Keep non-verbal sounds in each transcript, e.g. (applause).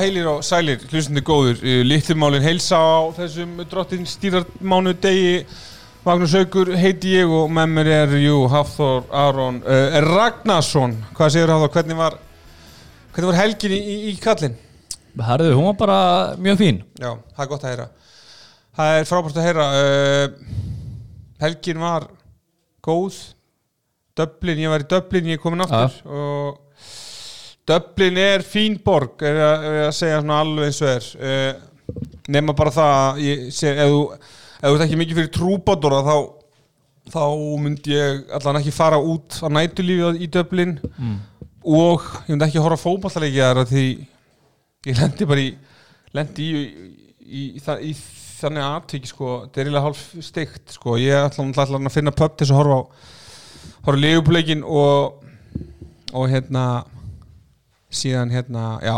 Heilir og sælir, hlustandi góður Littlumálin heilsa á þessum drottin stýrarmánu degi. Magnús Haugur heiti ég og með mér er jú Hafþór Aron uh, Ragnarsson. Hvað segir Hafþór, hvernig var hvernig var helgin í, í, í kallin? Herðu, hún var bara mjög fín. Já, það er gott að heyra. Það er frábært að heyra uh, Helgin var góð. Döblin, ég var í Döblin, ég er komin aftur Já. og Döblin er fín borg er að, að segja svona alveg eins og er. Uh, nema bara það að sé, ef þú, ert ekki mikið fyrir trúbátora þá þá myndi ég allan ekki fara út á nætulífi í Döblin mm. og ég myndi ekki horfa fótballaleiki þar af því ég lendi bara í lendi í, í, í, í þannig aðtiki sko, þetta er eiginlega hálf steikt sko, ég ætla ætla að finna pub til þess að horfa á horfa leigupleikin og og hérna síðan hérna, já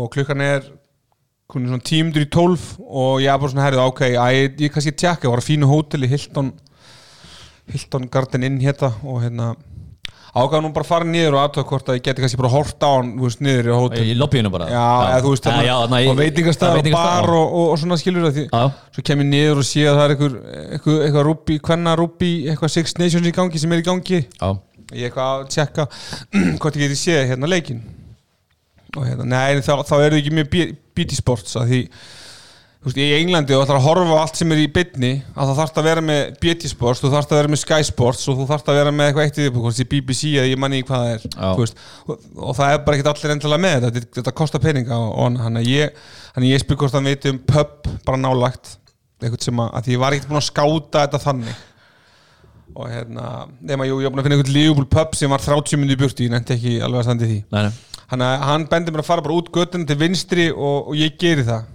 og klukkan er tímundur í tólf og ég er bara svona herrið ok, að ég, ég kannski tjekka, ég var á fínu hóteli Hilton Hilton Garden Inn hérna og hérna ágæða nú bara að fara niður og aðtöða hvort að ég geti kannski bara hort á hann, niður í hótel Í lobbyinu bara? Já, eða þú veist þarna í- og veitingastæð og bar og, og, og svona skilur það því Já, svo kem ég niður og sé að það er eitthvað eitthvað, rúbí, hvenna rúbí eitthvað Six Nations í gangi sem er í gangi. Já. Ég eitthvað að tjekka (clears throat) hvort ég geti séð hérna leikin og hérna, nei, þá, þá eru ekki mjög BT Sports að því þú veist, í Englandi og ætlar að horfa á allt sem er í bytni að það þarfst að vera með BT Sports þú þarfst að vera með Sky Sports og þú þarfst að vera með eitthvað eitt í því, hvort sé BBC eða ég manni hvað það er Já. þú veist, og, og það er bara ekkert allir endilega með þetta þetta, þetta kostar peninga og, hann ég ég spyr hvort hann veit um pub bara nálagt eitthvað sem að, að því ég var ekkert búin að skáta þetta þannig. Og hérna, nema jú, ég var búin að finna einhvern Liverpool pub sem var 30 minnir í að hann, hann bendi mér að fara bara út göttun til vinstri og, og ég geri það.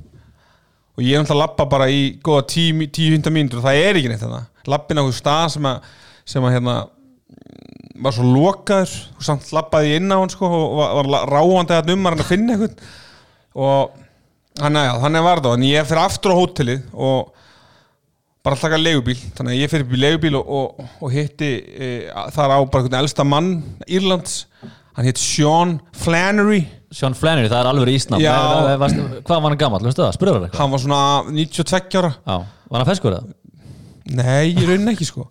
Og ég er náttúrulega að lappa bara í góða 10-15 mínútur og það er ekki neitt þannig lappin á einhver stað sem að, sem að hérna var svo lokaður. Og samt lappaði ég inn á hann sko og var, var ráandi að um að hann að finna eitthvað og hann, já, þannig var það en ég fyrir aftur á hótelið og bara að taka leigubíl. Þannig að ég fyrir upp í leigubíl og, og, og hitti e, þar á bara einhvern elsta mann Írlands, hann hitt Sean Flannery. Sean Flannery, það er alveg ísnafn. Já. Hvað var hann gammal, veistu það? Spurður það hann var svona 92 ára. Já, var hann feskur það? nei, ég raunin ekki sko.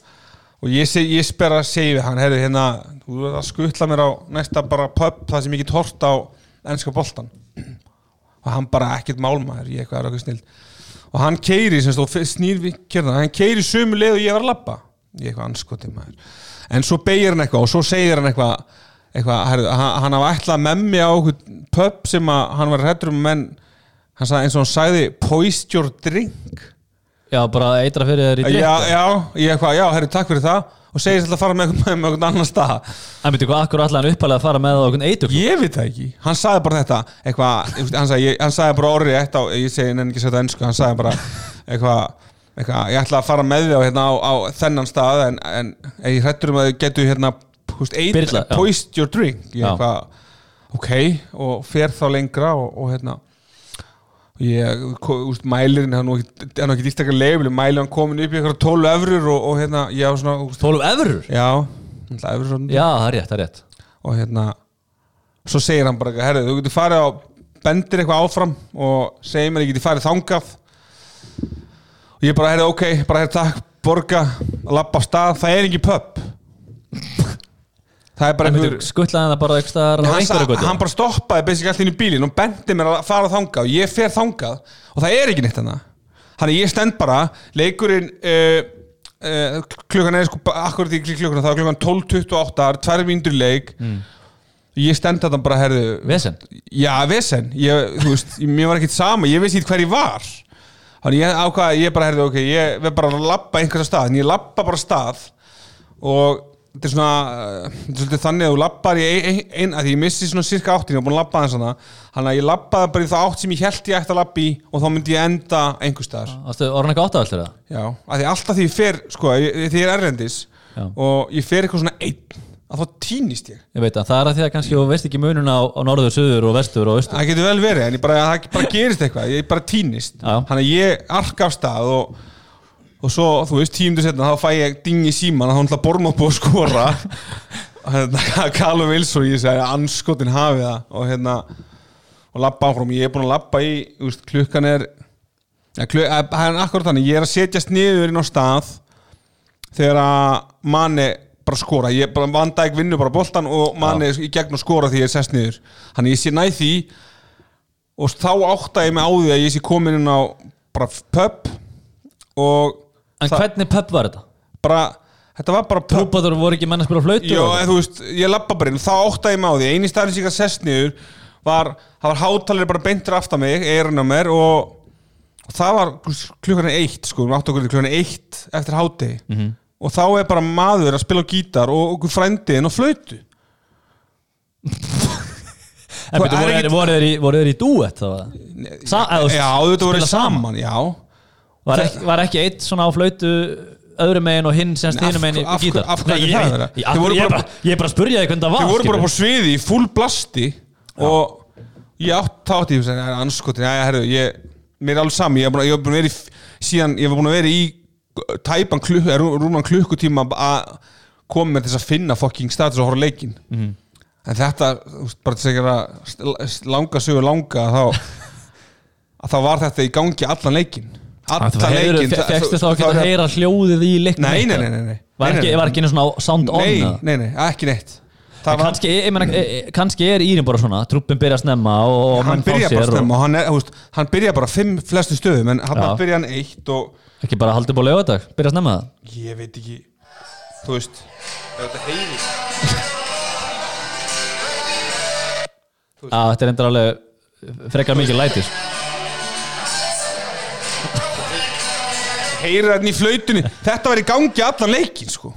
Og ég, seg, ég spyr að segja við hann herri, hérna, þú verður að skutla mér á næsta bara pub, það sem ég get hort á ennska boltan og hann bara ekkert málmaður, ég eitthvað er okkur snill. Og hann keiri, sem stóð snýr við kjörna, hann keiri sömu leið og ég var að labba. Ég eitthvað anskoti maður. En svo beigir hann eitthvað og svo segir hann eitthvað eitthvað, hann, hafa ætlað með mig á pub sem að hann var hrættur um menn hann sagði eins og hann sagði poist your drink. Já, bara eitra fyrir þér í drikk já, já, ég eitthvað, já, herri, takk fyrir það. Og segist alltaf að fara með með, með einhvern annan stað. En veitu hvað, akkur allan uppalega að fara með á okkur eitur ég veit það ekki, hann sagði bara þetta eitthvað, hann sagði, hann sagði bara orðið eitt á, ég segi nenni ekki að setja ennsku hann sagði bara eitthvað, eitthvað ég ætla að fara með þig á, hérna, á, á þennan stað en, en ég hrættur um að þau getur hérna, já. poist your drink eitthvað, ok og fer þá lengra og, og hérna mælirinn hann er ekki- dýstakar leifli, mælirinn komin upp í eitthvað 12 efrur og, og hérna, 12 efurur? já, svona. Já, það er rétt, það er rétt. Og hérna svo segir hann bara, eitthvað, herri, þú getur farið á bendir eitthvað áfram og segir mér, ég getur farið þangað. Og ég bara, herri, ok, bara herri, takk borga, lappa á stað, það er ekki pub það er bara einhver skuttlaði það bara eitthvað hann, hann bara stoppaði basic allt inn í bílinn og bendi mér að fara þangað og ég fer þangað og það er ekki neitt þannig þannig ég stend bara leikurinn uh, uh, klukkan er sko akkurat í klukkan það er klukkan 12.28 það er tvær mínútur í leik. Ég stend þetta bara herðu Vesen? já vesen. Ég, þú veist, mér var ekkert sama ég veist ekki hver ég var. Þannig ég ákvaða ég bara herðu ok ég verð bara að labba einhverja stað en ég labba bara stað og þetta er svona uh, þetta er þannig að þú labbar í ein, ein, að ég missi svona cirka áttin ég var búin að labba aðeins hana þannig að ég labbaði bara í það átt sem ég held ég ætti að labba í og þá myndi ég enda einhver staðar Ástu, var hann eitthvað áttavöldur það? já, að því alltaf því ég fer sko, ég, því ég er erlendis Já. og ég fer eitthvað svona einn að þá týnist ég Ég veit að það er að því að kannski þú veist ekki mununa á, á norður, söður og vestur og austur það getur vel verið en ég bara, það bara gerist eitthvað ég bara týnist Já. þannig að ég arka af stað og, og svo, þú veist, tímundu setna þá fæ ég ding í síman að þá ætla Bormóð búið að skora. Hérna, (laughs) Callum Wilson ég segi anskotin hafi það. Og hérna og labba áfram, ég er búin að labba í veist, klukkan er ja, kluk, að, akkurat þannig, ég er að setjast niður inn á stað þegar að manni bara skora, ég bara vanda ekki vinnu bara boltan og manni í gegn og skora því ég er sest niður, þannig ég sé næð því. Og þá átta ég mig á því að ég sé komin inn á bara pub og En það- hvernig pub var þetta? bara, þetta var bara pub Trúpaður voru ekki menn að spila flautu? Og- en þú veist, ég lappa bara inn þá áttaði ég því, eini staðin sem ég gæti sest niður var, það var hátalir bara beintur aftan mig, eirinn á mér og, og það var klukkan eitt sko, við áttu okkur til klukkan eitt eftir hátegi Mhm. og þá er bara maður að spila gítar og okkur frændiðin og flautu En byrju, er voru, þeir í, duett þá? Já, þetta voru saman, já Var ekki, var ekki eitt svona á flautu öðru megin og hinn semst hinu af- megin af- gítar? af hverju það ég, vera? ég, ég, bara- ég bara spurja þig hvernig það var Þið voru bara á sviði í full blasti og ég átt þátt í þessu anskotin, já, herru, ég mér er alveg sami, ég hef búin, að vera í síðan, ég hef búin að vera í tæpan klukk, rúman klukkutíma að koma með þess að finna fucking status og horfa á leikinn. Mhm. en þetta, bara þess að langa sögur langa þá að (laughs) þá var þetta í gangi allan leikinn allan leikinn það- Fekstu þá ekki að heyra hljóðið í leiknum Nei, nei, nei, nei, nei. Var ekki, einu svona sound on Nei, nei, nei, ekki neitt. Ég meina, e- e- kannski er Írin bara svona truppin byrja að snemma og hann byrja bara sér snemma og hann, er, veist, hann byrja bara fimm flestu stöðum en hann bara byrja hann eitt og ekki bara haldið búið lögadag, byrja að snemma? Það ég veit ekki. Þú veist þetta Já, þetta er endur alveg frekar mikið lætis heyri þetta í flautunni. Þetta var í gangi allan leikin sko.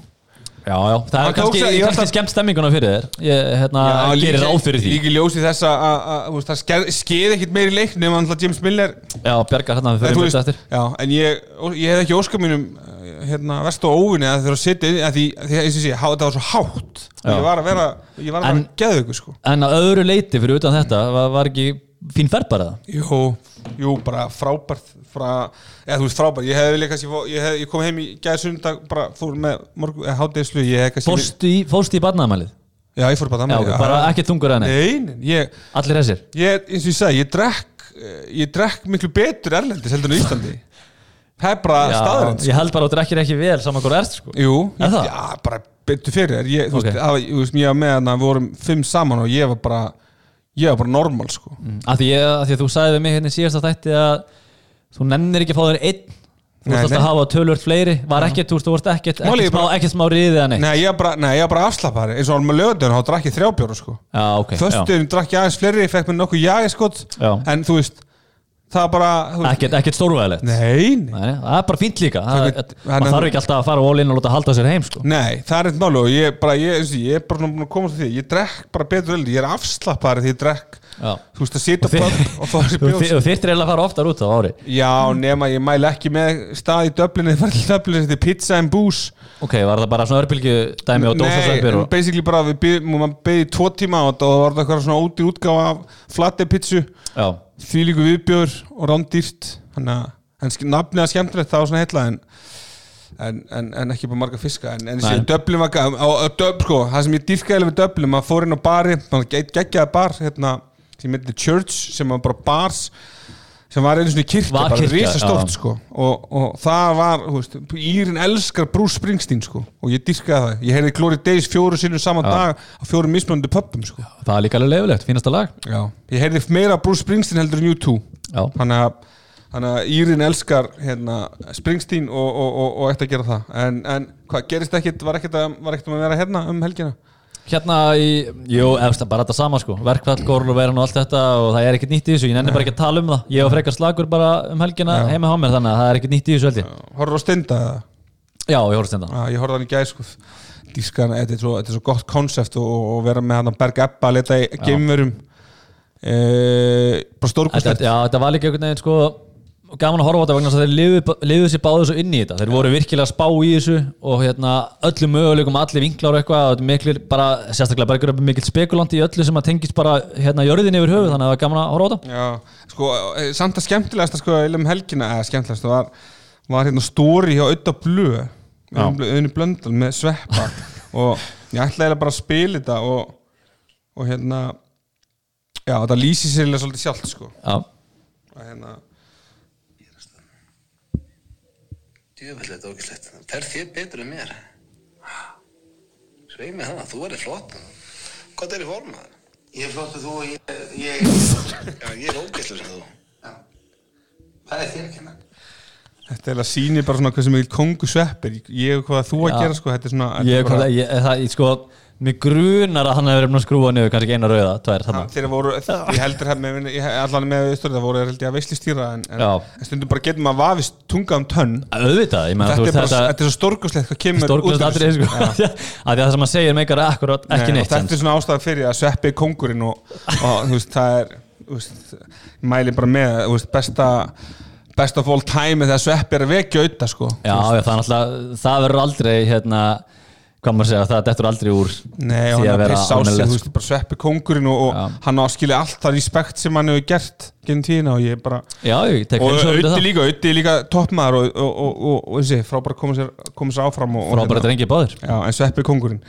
Já, já, það er kannski, ég kannski ætla- skemmt stemminguna fyrir þér. Ég hérna, gerir ráð fyrir því. líka í ljósi þess að- að að, það skeið, ekkit meir í leiknum en alltaf James Miller Já, bjargar hérna fyrir mjög eftir. já, en ég, ég hef ekki óskar mínum eh, hérna, vest og óvinni að þeirra að inn- að því, há- þetta var svo hátt. Já. ég var að vera, ég var að En- vera geðu ykkur sko. En að öðru leiti fyrir utan þetta var, var ekki fín ferð bara? Það Jú, jú, bara frábært frá, eða þú veist frábært. Ég hef líka kannski, ég, hef, ég kom heim í gæði sundag bara fór með morgu, eða hátegislu ég hef kannski Fórstu í, fórstu í barnaðamælið Já, ég fór bara Já, það ok, bara ekki þungur að henni Nei, nei, ég, Allir þessir? Ég, eins og ég sagði, ég drekk ég drekk miklu betur erlendis heldur en Íslandi. Það er bara Já, staðarind Ég held bara að þú drekkir ekki vel saman hvað ert sko. Jú, Er ég, já, bara betur fyrir ég, þú Ok. veist, þú veist, ég var með hana, við vorum fimm saman og ég var bara ég var bara normal, sko. Af því, ég, af því að þú sagði við mig hérna í síðasta þætti að þú nennir ekki að fá þér einn Þú nei. að hafa tölvört fleiri Var ekkert, þú veist, ekkert er ekkert smá, ekkert smá riðið að neitt Nei, ég var bara, nei, ég var bara afslappari eins og var með löðun, þá drakk ég þrjábjóra, sko Já, ok já. Föstuðin drakk ég aðeins fleiri, fekk mér nokkuð jagiskot Já. En þú veist, það er bara Ekkert, stórvæðilegt Nei, nei, Nei, það er bara fínt líka. Það, Man þarf ekki alltaf að fara all in og láta halda sér heim sko. nei, það er eitthvað máli og ég, bara, ég, ég er bara búin að koma til því. Ég drekk bara betur öll, ég er afslappari því ég drekk. Já. Þú veist, að sita Og og fá (laughs) þessi Þú þyrftir eiginlega að fara oftar út á ári. Já, nema ég mæli ekki með stað í Döblinu, það var til Döblinu, þetta er pizza and booze. Ok, var það bara svona örbylgju dæmi og Nei, dósasveppir en og... basically bara við byggðum, því líku viðbjör og rándýrt. Þannig að, en sk- nafnið að skemmtilegt það var svona heilla en, en, en, en ekki bara marga fiska. En, þessi Döblin var á, á Döb, sko, það sem ég dýrkaði við Döblin, maður fór inn á bari, maður geggjaði bar hérna, sem heitir The Church sem var bara bars sem var einu svona kirkja, Var bara kirkja, risastórt já. sko. Og, og það var, þú veist, Írin elskar Bruce Springsteen sko. Og ég dýrkaði það, ég heyrði Glory Days fjóru sinnum saman Já. dag á fjórum mismunandi pöppum sko. Það er líka alveg leifilegt, fínasta lag. Já. ég heyrði meira Bruce Springsteen heldur en U2 Já, þannig að, þannig að Írin elskar hérna, Springsteen og, og, og, og ætti að gera það. En, en hvað gerist ekkit, var ekkit að, var ekkit að vera hérna um helgina hérna í, jú, eftir bara þetta sama sko. Verkfall, górluveran og allt þetta og það er ekkert nýtt í þessu, ég nenni bara ekki að tala um það. Ég var frekar slagur bara um helgina Já. heima á mér þannig að það er ekkert nýtt í þessu held ég. Horfður á stenda eða? Já, ég horfst þetta Já, ég horfði hann í gæð sko. Dískan, þetta er svo, þetta er svo gott konsept og, og vera með hann að Berg Ebba að leta í geimverum. E, bara þetta, stórkostlegt Já, þetta var líka einhvern veginn sko gaman að horfa á þetta vegna þess að þeir liðu, liðu sér báðu svo inn í þetta, þeir voru virkilega að spá í þessu og hérna öllum möguleikum allir vinklar og eitthvað, og þetta er miklir bara sérstaklega bara mikil spekulant í öllu sem að tengist bara hérna jörðin yfir höfuð, þannig að það var gaman að horfa á þetta. Já, sko, eh, samt að skemmtilegasta sko, um helgina, eða skemmtilegasta var, var hérna stóri hjá Ötta Blö auðvitað blöndal með sveppa. (laughs) Og ég ætlaði bara að spila þetta og, og hérna já, þetta lýsir sér eiginlega svolítið sjálft sko. Já, og hérna, Djöfull þetta ógislegt. Fer þér betur en mér? Sveið mig það, þú verður flott. Hvað er í formað? Ég er flott og þú og ég, ég, (laughs) Já, ég er ógislu sem þú. það er þér að kenna. þetta er eiginlega sýnir bara svona hversu mikil kongu sveppir ég og hvað þú að Já. gera sko, þetta er svona þetta ég, er bara, ég, ég, það, ég sko Mér grunar að hann hefur verið að skrúa niður kannski eina rauða, tvær, þeir voru, ég heldur hef með, ég, allan með auðvitað, það voru held ég að veislistýra en, en, en stundum bara getur maður vafist tunga um tönn. Auðvitað, ég meina þetta þú er, er svo stórkuslegt hvað kemur þessu. sko. (laughs) Af því að það sem hann segir meikar akkurat ekki neitt þetta er svona ástæða fyrir að sveppi kongurinn og, og þú veist, það er mæli bara með besta best of all time þegar sveppi er að vekja auðvitað sko. Já, það er náttúrulega, það verður aldrei hérna, segja, úr Nei, og því hann að er vera piss á sig, almennilegt, þú veist, bara sveppi kongurinn og, og hann á að skilja allt það respekt sem hann hefur gert genið tíðina og ég bara Já, ég tek og það. líka, auðvitað líka toppmaður og, og, og, og, og þessi, frábæra koma sér, koma sér áfram og, og Frábæra drengi báðir. Já, en sveppi kongurinn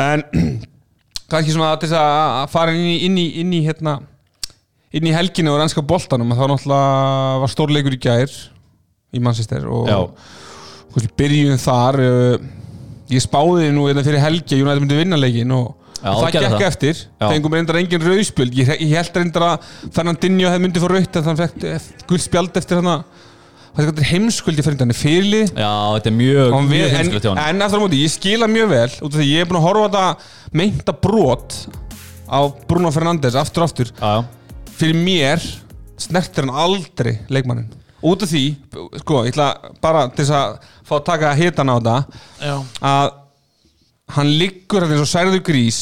En (clears throat) kannski svona til þess að að fara inn í, inn í, inn í hérna inn í helginu og rannska boltanum að þá náttúrulega var stórleikur í gær í Manchester og byrjum þar uh, ég spáði nú hérna fyrir helgi að United myndi vinna leikin og, Já, það gekk það. eftir. Já. fengum reyndar engin rauðspjöld. Ég, ég held reyndar að Fernandinho hefði myndið fór rautt en þann fekk guld spjald eftir hvað er heimskvöldi fyrir hann er fyrirlið Já, þetta er mjög, mjög við, en, hann en eftir á móti, ég skila mjög vel út af því ég er búin að horfa þetta meinta brot á Bruno Fernandes aftur og aftur. Já, fyrir mér snertir hann aldrei leikmannin út af því, sko, ég ætla bara til þess að fá að taka hitan á þetta að hann liggur eins og særður grís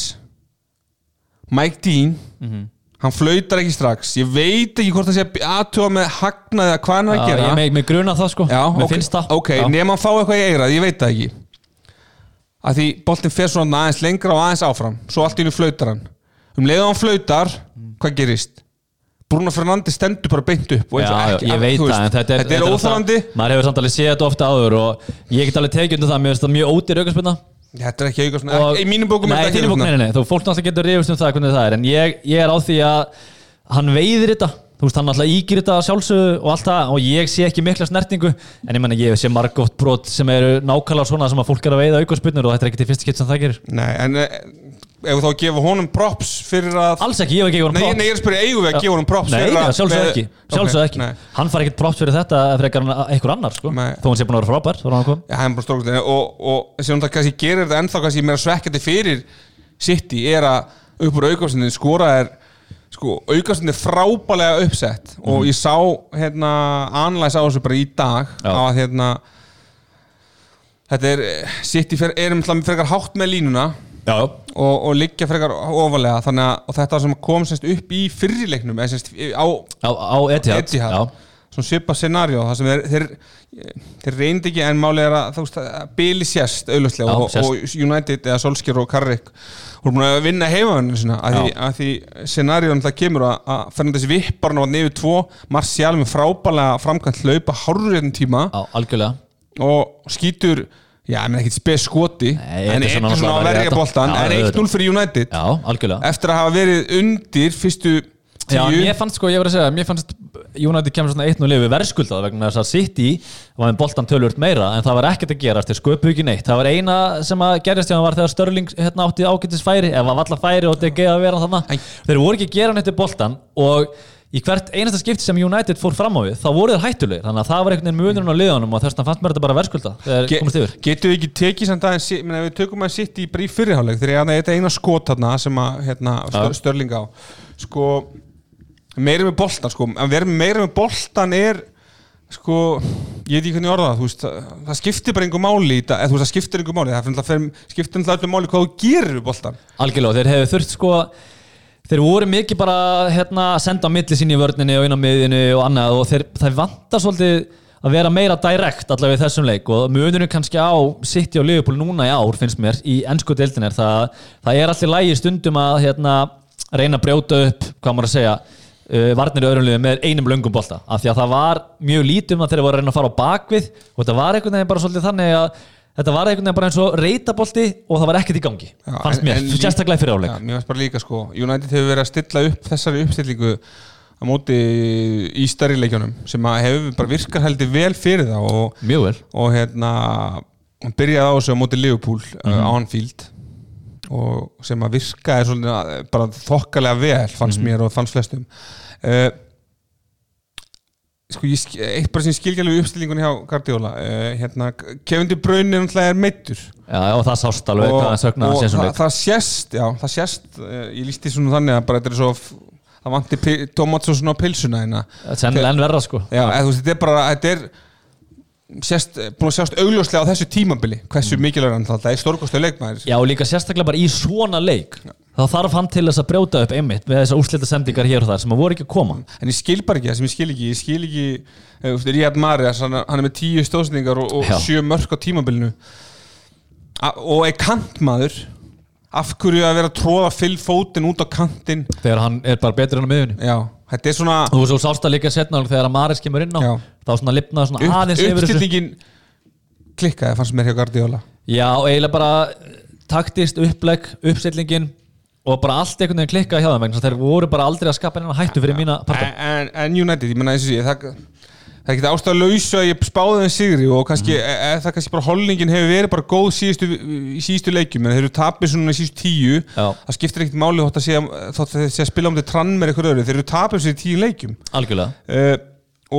Mike Dean hann flautar ekki strax. Ég veit ekki hvort það sé aðtjóða með hagnaði að hvað hann er að gera. ég með, gruna það sko. Já, Mér ok, finnst það. Ok, Já. nema hann fá eitthvað í eirað, ég veit það ekki. Að því boltin fer svona aðeins lengra og aðeins áfram. Svo allt í hennu flautar hann. Um leið og hann flautar, hvað gerist? Bruno Fernandes stendur bara beint upp Já, ekki, ég veit það, en þetta er, þetta er óþálandi alltaf- Maður hefur samt alveg séð þetta ofta áður og ég get alveg tekið undir það, mér finnst það mjög ódýr aukarspilna þetta er ekki auka svona, í mínum bókum Nei, í þínum bókum, nei, nei, þú fólk náttúrulega getur rifust um það hvernig það er, en ég, ég er á því að hann veiðir þetta. Þú veist, hann náttúrulega ígir þetta sjálfsögðu og allt það og ég sé ekki mikla snertingu en ég menna, ég sé margótt brot sem eru nákvæmlega svona sem að fólk er að veiða aukarspilnur og þetta er ekki til fyrst kitt sem það gerir. Nei, en eh, ef þú þá að gefa honum props fyrir að Alls ekki, ég hef ekki gefið Nei, hann nei, ég er að spyrja, eigum við að gefa honum props Nei, fyrir nei, að sjálfsögðu með- ekki, Ok, sjálfsögðu ekki nei. Hann far ekkert props fyrir þetta en einhver annar sko. Nei. þó hann sé búin að vera frábær þó hann kom Já, hann er stórkvæmlega og, og sem það kannski gerir þetta ennþá kannski meira svekkjandi fyrir City er að upp úr aukastundin skora er sko, aukastundin frábælega uppsett og ég sá hérna anlæs á þessu bara í dag Já. að hérna þetta er City fer, er Já, já og, og liggja frekar ofalega þannig að og þetta sem kom semst upp í fyrrileiknum eða semst á Á, á Etihad, Etihad. Já, svona svipa scenario þeir, þeir, reyndi ekki en máli er að veist að Bili sérst auðvitað Já, og, og United eða Solskjær og Carrick voru búin að vinna heimavenninu sinna að því, Já. að því scenaríun það kemur að, að Fernandes vippar á nefið tvo Martial með frábælega framkvæmt hlaupa hárurinn tíma. Á, algjörlega. Og skýtur já, ég menn ekkert spes skoti. Nei, en Ederson eitthvað svona að verja þetta. Já, en auðvitað. 1-0 fyrir United. Já, algjörlega. Eftir að hafa verið undir fyrstu tíu. Já, mér fannst sko, ég var að segja, mér fannst United kemur svona 1-0 yfir verðskuldað vegna þess að City var með boltan tölvört meira en það var ekkert að gera eftir sköpu ekki neitt. Það var eina sem að gerist hjá hann var þegar Störling hérna átti ágættis færi ef hann valla færi og DG að vera þannig þeir voru ekki að gera neitt í boltan og í hvert einasta skipti sem United fór fram á við þá voru þeir hættulegir. Þannig að það var einhvern veginn munurinn á liðanum og þess vegna fannst mér þetta bara verðskulda þegar Ge- komast yfir. Getur við ekki tekið samt aðeins si- meina, Við tökum að sitt í bara í fyrirháleik Þegar ég þetta eina skot þarna sem að hérna, stör, Störling á. Sko Meira með boltan sko. Að vera meira með boltan er Sko Ég veit ekki hvernig orða það veist, það, það skiptir bara einhver máli í veist, Það skiptir einhver máli Það skiptir öllu máli hvað þú gerir við boltan Algjörlega, þeir hefur þurft sko þeir voru mikið bara hérna, að senda milli sín í vörninni og inn á miðinu og annað og þeir, þeir vantar svolítið að vera meira direkt allavega í þessum leik og munurinn kannski á City og Liverpool núna í ár finnst mér í ennsku deildin er það það er allir lægi stundum að hérna, reyna að brjóta upp, hvað maður að segja uh, varnir í öðrum liðum með einum löngum bolta. Af því að það var mjög lítið um að þeir voru að reyna að fara á bakvið og þetta var einhvern veginn bara svolítið þannig að þetta var einhvern veginn bara eins og reytabolti og það var ekkert í gangi Já, fannst mér, sérstaklega fyrir áleik. Mér finnst bara líka sko United hefur verið að stilla upp þessari uppstillingu á móti í stærri leikjunum sem hefur bara virkar heldur vel fyrir það og, mjög vel. og hérna hann byrjaði á þessu á móti Liverpool uh, á Anfield og sem að virkaði að- bara þokkalega vel fannst mér og fannst flestum. Uh, sko ég, eitt bara sem skilgjálfu uppstillingun hjá Guardiola uh, hérna, De Bruyne er er meittur já, og það sást alveg hvað það og það, svona það sést já, það sést, uh, ég lísti svona þannig að bara þetta er svo það vanti tomatsósun á pilsuna hérna. Sennilega enn verra sko. Já, eða, veist, þetta er bara þetta er sést, búin að sjást augljóslega á þessu tímabili hversu mm. mikilvægur hann það er stórkostu leikmaður. Já, og líka sérstaklega bara í svona leik þá þarf hann til þess að brjóta upp einmitt með þessar úrslita sendingar hér og þar sem að voru ekki að koma. En ég skil bara ekki það sem ég skil ekki. Ég skil ekki, eh, þú veist, Ríad Marias hann, er með tíu stóðsendingar og, og sjö mörk á tímabilinu. A, og er kantmaður. Af hverju að vera að tróða fyll fótinn út á kantinn? Þegar hann er bara betur enn á miðunni já, þetta er svona Þú svo sást það líka setna þegar að Maris kemur inn á. Já. þá svona lifnaði svona upp, aðeins uppstillingin klikkaði fannst mér hjá Guardiola. Já, og eiginlega bara taktist upplegg, uppstillingin og bara allt einhvern veginn klikkaði hjá þeim vegna að þeir voru bara aldrei að skapa hennar hættu fyrir mína parta. En, en United, ég menna þessu sé það, það er ekki ástæða lausu að ég spáði þeim sigri og kannski, mm. e, það kannski bara holdningin hefur verið bara góð síðustu, síðustu leikjum en þeir eru tapir svona síðustu tíu. Já. það skiptir ekkert máli þótt að að þeir að spila um þetta trann með eitthvað öðru. Þeir eru tapir sér tíu leikjum. Algjörlega. Uh,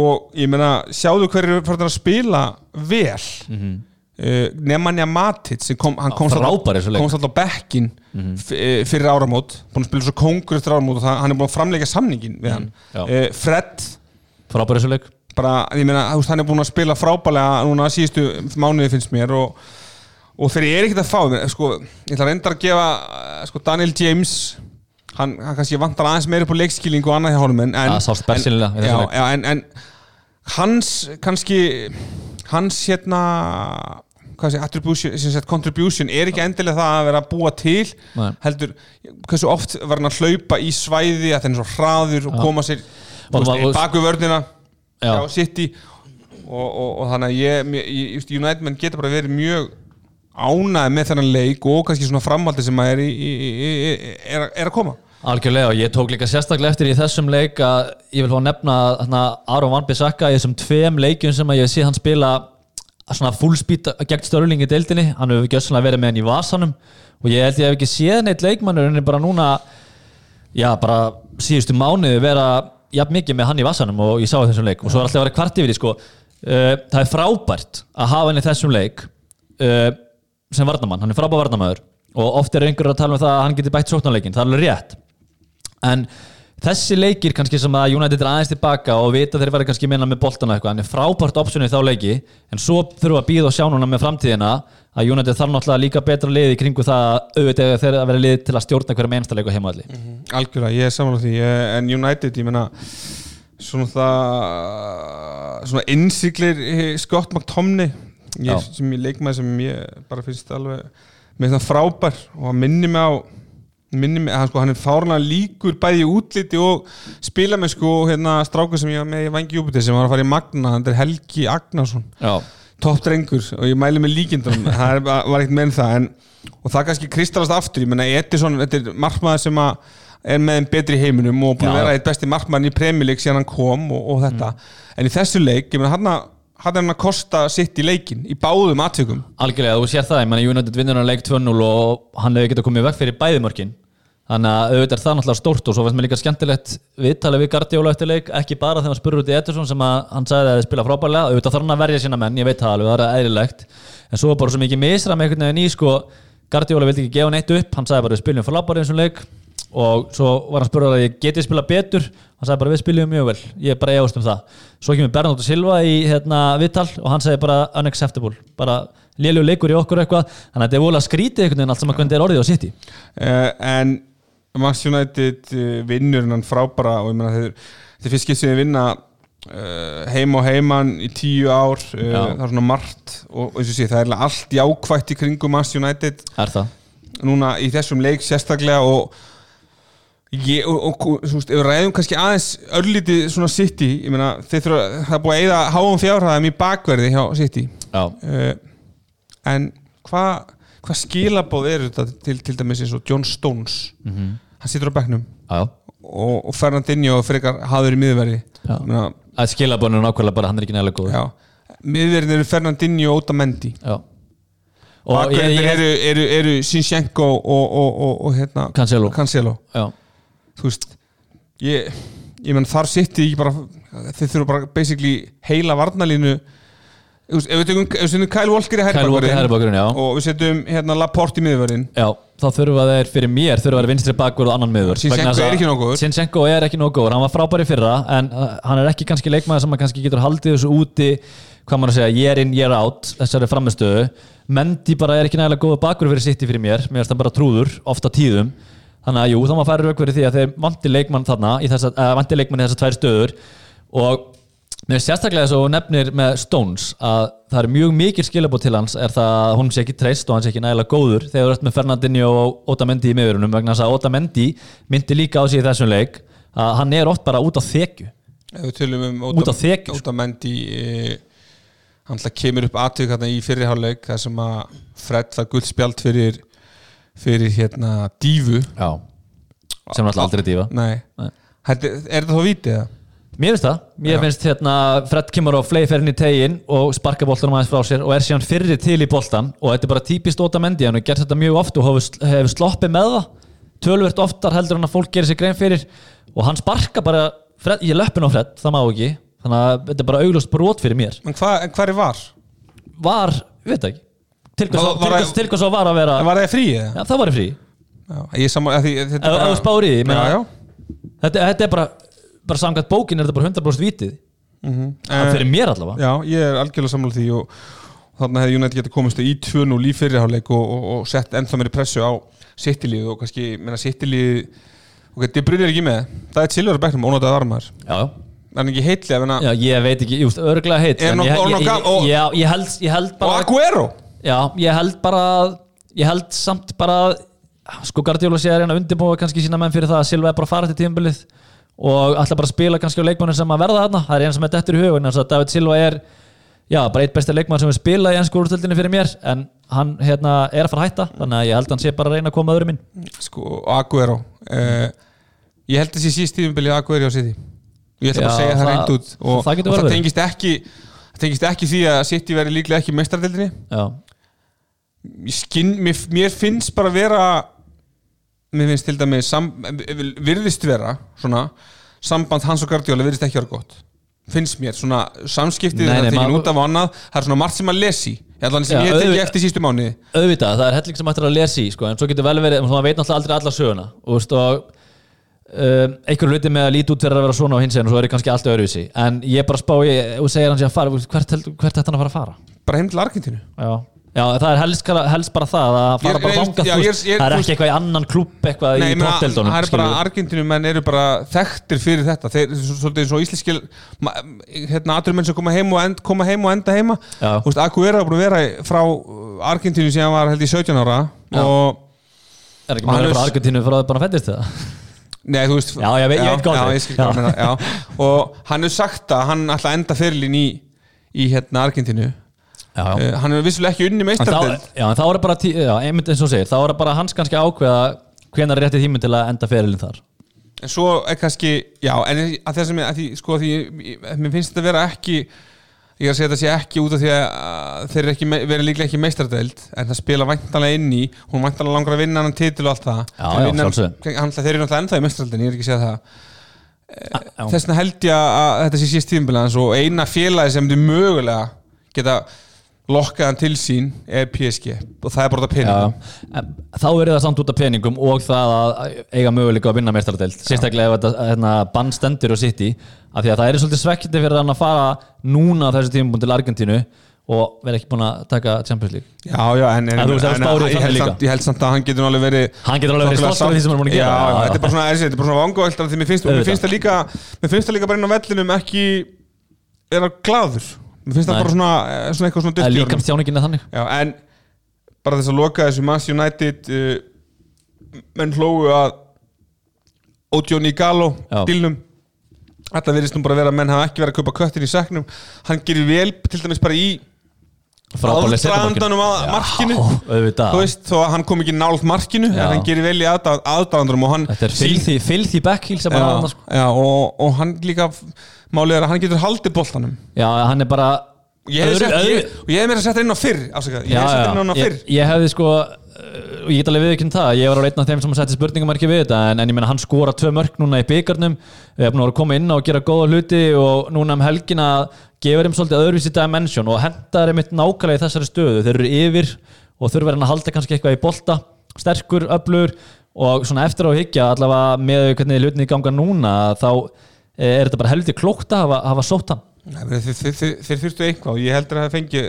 og ég menna, sjáðu hverju fyrir að spila vel? Mm -hmm. Uh, Nemanja Matic kom, hann komst alltaf á bekkin mm fyrir áramót búin að spila svo kongur eftir áramót og það, hann er búin að framleika samningin við hann. Já. uh, Fred Frábæri þessu leik. Bara, ég meina, hann er búin að spila frábælega núna síðustu mánuði finnst mér og, og þegar ég er ekkert að fá mér, sko, ég ætla að reynda að gefa eh, sko, Daniel James. Hann, hann kannski vantar aðeins meira upp á leikskilning og annað hjá honum en, í en, já, já, en, en hans kannski hans hérna sé, attribution, sem sagt, contribution er ekki endilega það að vera að búa til Nei. heldur, hversu oft var hann að hlaupa í svæði að það er svo hraður og koma sér baku vörnina Já. hjá City og, og, og þannig að ég, ég, United menn getur bara verið mjög ánæði með þennan leik og kannski svona framhaldi sem að er, í, í, í, í, er, er að koma Algjörlega og ég tók líka sérstaklega eftir í þessum leik að ég vil fá að nefna þarna Aron Van Bissaka í þessum tveim leikjum sem að ég sé hann spila svona fullspeed gegn störling í deildinni. Hann hefur gjössanlega verið með hann í vasanum. Og ég held ég hef ekki séð neitt leikmannur en bara núna já bara síðustu mánuði vera jafn mikið með hann í vasanum og ég sá þessum leik. Og svo er alltaf að vera kvart yfir því sko. Uh, það er frábært að hafa hann í þessum leik uh, sem varnamann, hann er frábær varnamæður og oft er einhverjur að tala um það að hann geti bætt sóknarleikin, það er alveg rétt. En þessi leikir kannski sem að United er aðeins tilbaka og vita þeir verða kannski minna með boltana eitthvað, hann er frábært optionið í þá leiki, en svo þurfum við að býða og sjá núna með framtíðina að United þarf náttúrulega líka betra liði í kringu það að auðvitað þeir að vera liði til að stjórna hverjum einsta leiku heimaðli Algjörlega, ég er samanlega því en United, ég meina svona það svona innsiklir Scott McTomney ég, sem ég leikmaði sem ég bara finnst alveg með svona frábær og hann minni mig á minni hann, sko, hann er fárlega líkur bæði útliti og spila með sko hérna strákur sem ég var með í Vangi Júpiter sem var að fara í Magna, hann er Helgi Agnarsson. Topp drengur og ég mæli með líkindunum. (laughs) Það var ekkert meðan það en, og það kannski kristallast aftur, ég menna Edison þetta er markmaður sem að er með þeim betri heiminum og búin að vera eitt besti markmaður í premjuleik síðan hann kom og, og þetta. En í þessu leik, ég menna hann hann er hann að kosta sitt í leikin í báðum atvikum. Algjörlega, þú sér það, ég menna United vinnur hann leik 2-0 og hann hefur getað komið vekk fyrir bæðimörkin þannig að auðvitað er það náttúrulega stórt og svo finnst mér líka skemmtilegt viðtalið við Guardiola eftir leik ekki bara þegar hann spurur út í Ederson sem að hann sagði að þið spila frábærlega, auðvitað þarf hann að verja sína menn ég veit það alveg, það er eðlilegt. En svo bara svo mikið misra með einhvern veginn í sko, Guardiola vildi ekki gefa neitt upp hann sagði bara við spiljum frábærlega eins og leik. Og svo var hann spurður að ég geti spila betur hann sagði bara við spiljum mjög vel ég er bara efast um það. Svo kemur Bernardo Silva í hérna, viðtal og hann sagði bara unacceptable. Bara lélug leikur í okkur eitthvað þannig að þetta er volið að skrítið einhvern veginn allt saman hvernig þetta er orðið á City. Uh, en Max United uh, vinnur hann frábara og ég menna þeir, þeir fyrst skipt sem þeir vinna uh, heim og heiman í tíu ár uh, það er svona margt og, og eins og sé, það er allt jákvætt í kringum Max United. Er það? Núna í þessum leik sérstaklega og ég, og, og veist, ef við ræðum kannski aðeins örlítið svona City, ég meina þeir þurfa, það er búið að eyða háum fjárhæðum í bakverði hjá City. Uh, en hvað hva skilabóð eru þetta til, til dæmis eins og John Stones? Mhm. hann situr á já og, og Fernandinho frekar hafður í miðverði að skilabónu er nákvæmlega bara hann er ekki nægilega góð miðverðin eru Fernandinho og Otamendi Já. og ég, ég, eru, eru, eru Sinchenko og, og, og, og hérna, Cancelo. Cancelo. Þú veist ég, ég menn þar sitti ekki bara þeir þurfa bara basically heila varnalínu ef við setjum Kyle Walker í já. og við setjum hérna Laporte í miðverðin já, þá þurfa þeir fyrir mér þurfa þeir vinstri bakvörð og annan þess að- er ekki góður. Zinchenko er ekki góður, hann var frábær í fyrra en uh, hann er ekki kannski leikmaður sem hann kannski getur haldið þessu úti hvað maður að segja, year in, year out þessari framistöðu Mendy bara er ekki nægilega góður bakvörð fyrir sitt í fyrir mér. Mér finnst hann bara trúður, ofta tíðum. Þannig að jú, þá maður færi rauk fyrir því að þeir vanti leikmann þarna, í þessa, mér finnst sérstaklega þess að þú nefnir með Stones að það er mjög mikið skilabót til hans er það að hún sé ekki treyst og hann sé ekki nægilega góður þegar þú ert með Fernandinho og Otamendi í miðurunum vegna þess að Otamendi myndi líka á sig í þessum leik að hann er oft bara út á þekju ef við tölum um Út á þekju, sko. Otamendi e, hann ætla kemur upp atvik hérna í fyrirháleik þar sem að Fred það guldspjald fyrir fyrir hérna dífu Já. sem alltaf aldrei dífa Nei. Nei. Þetta, er þetta þá vítið það? Mér finnst það, mér finnst hérna Fred kemur á flei ferinn í tegin og sparka boltanum aðeins frá sér og er síðan fyrri til í boltan og þetta er bara típist Otamendi hann har gert þetta mjög oft og hefur, sloppið með það. Tölvert oftar heldur hann að fólk gerir sér grein fyrir og hann sparka bara Fred, ég löppin á Fred, það má ekki þannig að þetta er bara auglust brot fyrir mér. En hvað hva var? var, ég veit ekki. Til hvers Var- að- var- að vera var það frí já, það var frí. Já, ég saman, að því, er þetta er bara, bara samkvæmt bókin er þetta bara 100% vitið mm Það fyrir mér allavega. Já, ég er algjörlega sammála því og, og þarna hefði United getið komist í 2-0 í fyrirháleik og, og, og sett ennþá meiri pressu á sittilíð og kannski, menna sittilíð ok, þetta brunir ekki með. Það er Silver Becknum, ónáttað varmar Já, já. En ekki menna Já, ég veit ekki, just, örglega heitt Er en ég, er ég, ég, og- já, ég, held, held og bara Aguero? Já, ég held bara Ég held samt bara Sko Guardiola sé að reyna að undirbúa kannski sína menn fyrir það að Silva er bara að fara til tímabilið og ætla bara að spila kannski á leikmannin sem að verða þarna. Það er eina sem er dettur í hugun að David Silva er já, bara eitt besti leikmann sem er spilað í ennsku úrstöldinni fyrir mér. En hann hérna, er að fara að hætta þannig að ég held að hann sé bara að reyna að koma öðrum inn. Sko, Aguero uh, ég held þessi síðst tíðumbili Aguero á City. Ég ætla bara að segja það það- reynd út og, það og það tengist ekki tengist ekki því að City veri líklega ekki meistardildinni mér, finnst bara vera mér finnst til dæmi sam, virðist vera svona, samband hans og Guardiola virðist ekki vera gott. Finnst mér, svona samskiptið það er maður- út af annað það er svona margt sem að lesi allan sem Já, ég teki eftir sístu mánuði. auðvitað, það er helling sem ættir að lesa í sko, en svo getur vel verið, maður veit náttúrulega aldrei alla söguna. Og, veist, og um, einhver hluti með að líti út fyrir að vera svona á hins og svo er það kannski allt öðruvísi. En ég bara spá, ég, og segir hann sé að fara hvert, held- hvert ætti hann að fara að fara? Bara heim til Argentínu. Já, já það er helst, helst bara það að fara Ég- bara þangað, það er ekki eitthvað í annan klúbb eitthvað Nei, í meina, topdeldunum það er bara Argentínu menn eru bara þekktir fyrir þetta. Þeir eru svo- svolítið eins og íslenskil hérna aðrir menn sem koma heim og, end, koma heim og enda heima. Þú veist, Aguero er búin að vera frá Argentínu síðan hann var held í 17 ára Já. og er ekki maður frá Argentínu frá það bara fættist það Nei, þú veist Já, ég veit- já, það. Og hann hefur sagt að hann ætla að enda fyrirlin í, í hérna Argentínu já, já. uh, Hann hefur vissulega ekki unni En þá, meistardeld já, en þá er bara, já, einmitt eins og segir þá er bara hans kannski að ákveða hvenar er rétti tíminn til að enda ferilinn þar. En svo er kannski, já, en að þess að að því, sko, því, mér finnst þetta vera ekki Ég er að segja þetta sé ekki út af því að þeir eru ekki, verið líklega ekki meistardeld En það spila væntanlega inn í Hún væntanlega langar að vinna hann titil og allt það. Já, En vinna- hann- Þeir eru náttúrulega ennþá í meistardeldin, ég er ekki að segja það. Já. Þess vegna held ég að þetta sé síst tíðumbilans og eina félagi sem þið mögulega geta lokkað hann til sín er PSG og það er bara þetta peningum. Já, en þá er það samt út af peningum og það að eiga möguleika að vinna meistaradeild sérstaklega ef þetta hérna, bann stendur og sitt í af því að það er svolítið svekkjandi fyrir hann að fara núna á þessu tímum til Argentínu og vera ekki búin að taka Champions League. Já, já, en, en, En veist, er spárið ég, held samt, ég held samt að hann getur alveg verið Hann getur alveg verið stoltur af því sem hann er búinn að gera. Já, þetta er bara svona, er svona því finnst það líka mér finnst það líka bara inn á vellinum ekki er að glaður mér finnst það Nei. bara svona, eh, svona eitthvað svona Það er dyrkt í líka honum. stjáningin að þannig Já, en bara þess að loka þessu Man's United uh, menn hlógu að Odioni Gallo Já. dílnum Þetta verðist nú bara vera að menn hafa ekki verið að kaupa köttin í seknum Hann gerir vel til dæmis bara í markinu. aðdraðandanum að markinu auðvitað. þú veist, þó að hann kom ekki nált markinu Já. en hann gerir vel í aðdraðandanum og hann Þetta er filthy, filthy backheel sem bara já, hann sko. já, og, og hann líka málið er að hann getur haldið boltanum. Já, hann er bara ég hef, sett, ég, og ég hef meira að setja inn á fyrr afsakað, ég Já, hef sett já, inn á á ég, fyrr. ég hefði sko uh, og ég get alveg viðkynnt það, ég var á einn af þeim sem setti spurningamarki við þetta en, en ég meina hann skora tvö mörk núna í byggarnum við að vera að koma inn á og gera góða hluti og núna um helgina gefur þeim svolítið öðruvísi dimension og hendar þeim eitt nákvæmlega í þessari stöðu. Þeir eru yfir og þurfa hann að halda kannski eitthvað í bolta sterkur, öflur og svona eftir á að hyggja allavega með hvernig hlutinni ganga núna þá er þetta bara heldur klókt að hafa, hafa sótt hann? Nei, þeir, þeir, þeir, þurftu eitthvað og ég heldur að það fengi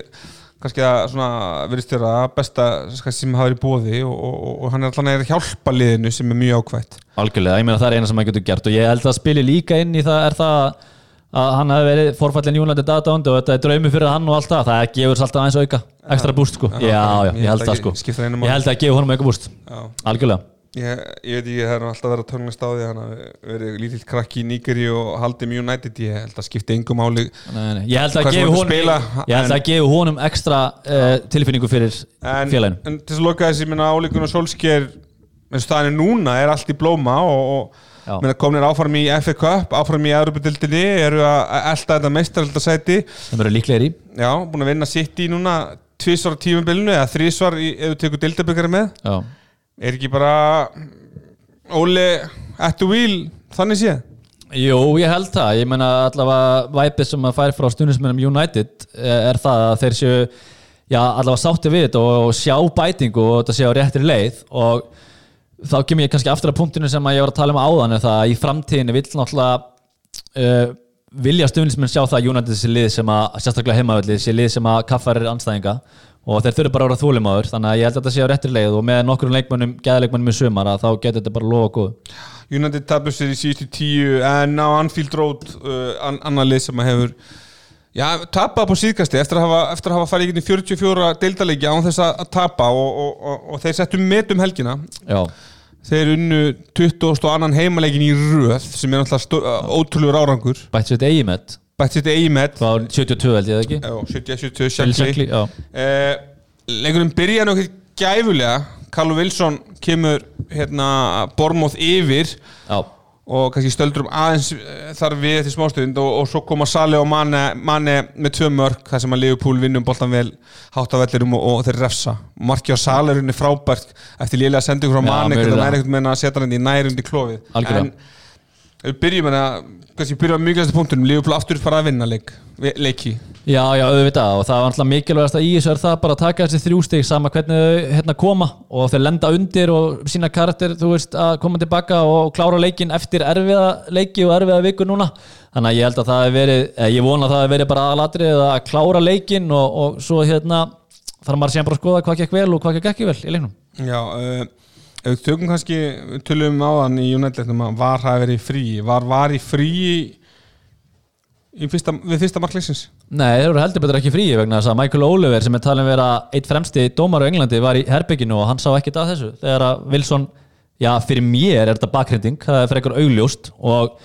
kannski að svona verðist þér að besta sem hafa verið í bóði og, og, og, og hann er alltaf að hjálpa liðinu sem er mjög ákvæmt Algjörlega, ég meina það er eina sem maður getur gert og ég held að spili líka inn í það er það að hann hefði verið forfallin United aðdánd og þetta er draumi fyrir hann og allt það það gefur alltaf aðeins auka, ekstra búst sko. já, já, ég held það sko. ég held að gefa honum auka búst Já. algjörlega Ég, ég veit ekki, það er alltaf verið að törnast á því hann hafi verið lítill krakki í Nígeri og haldið mjög United, ég held að skipti engum nei. ég held að sem gefa honum að gefa honum ekstra uh, tilfinningu fyrir félaginu. en til að loka þessi minna áleikun og solsker eins og það er núna er allt í blóma og, og minna, komnir áfram í FA Cup, áfram í Europadildinni, eru að elda þetta meistaraldasæti sem verður líklegir í. Já, búin að vinna sitt í núna tvísvar á tímabilinu eða þrísvar ef þú tekur dildabökkari með. Já. Er ekki bara Óli the wheel þannig séð? Jú, ég held það, ég meina allavega væpið sem að færi frá stundismennum United eh, er það að þeir séu já, allavega sátti við þetta og, sjá bætingu og þetta séu á réttri leið. Og þá kemur ég kannski aftur að punktinu sem að ég var að tala um áðan er það að í framtíðinni vill náttúrulega uh, vilja stundismenn sjá það að United sé lið sem að, sérstaklega heimavöldið, sé lið sem að kaffar er anstæðinga og þeir þurfi bara að vera þúlimáður þannig að ég held að þetta sé á réttri leið. Og með nokkur leikmönnum, geðleikmönnum í sumar að þá getur þetta bara lofa góð United tapur sér í síðustu tíu en á Anfield Road uh, an, annar lið sem að hefur já, tapað på síðkasti eftir að hafa, eftir að hafa farið í gegnum 44 deildalegi án þess að, tapa og, og, og, og þeir settu metum helgina. Já, þeir unnu 20 og annan heimalegin í röð sem er náttúrulega uh, ótrúlegur árangur. Bætt sér þetta eigi með bætt sitt eigi met. Það var 72 held ég það ekki? 70-70 Bill Shankly Shankly, já. uh, leikurinn byrja nokkuð gæfulega. Carlo Wilson kemur hérna Bormóð yfir. Já, og kannski stöldur um aðeins eh, þar við eftir smástund og, og svo koma Sali og Mane, Mane með tvö mörk þar sem að Liverpool vinnum boltan vel háttavellirum og, og þeir refsa. Marki á Sali er henni frábært eftir lélega sendingur Já, Mane hvernig það er ekkert með að setja hann í nærundi klófið en við byrjum hérna kannski byrjum að mikilvægast punktunum Liverpool aftur bara að vinna leik, leiki. Já, já, auðvitað og það var alltaf mikilvægast að í þessu er það bara að taka þessi þrjú stig sama hvernig þau hérna koma og þeir lenda undir og sína karakter þú veist að koma tilbaka og klára leikin eftir erfiða leiki og erfiða viku núna. Þannig að ég held að það hef verið eða ég vona að það hef verið bara aðalatrið að klára leikin og, og svo hérna þarf maður síðan bara að skoða hvað gekk vel og hvað gekk ekki vel í leiknum. Já, uh, ef við tökum kannski tölum um áðan í United-leiknum að var hafi verið í frí var var í frí í fyrsta, við fyrsta markleysins Nei, þeir eru heldur betur ekki fríi vegna þess að Michael Oliver sem er talin vera eitt fremsti dómar á Englandi var í herbygginu og hann sá ekkert að þessu. Þegar að Wilson, já fyrir mér er þetta bakhrinding, það er fyrir einhver augljóst og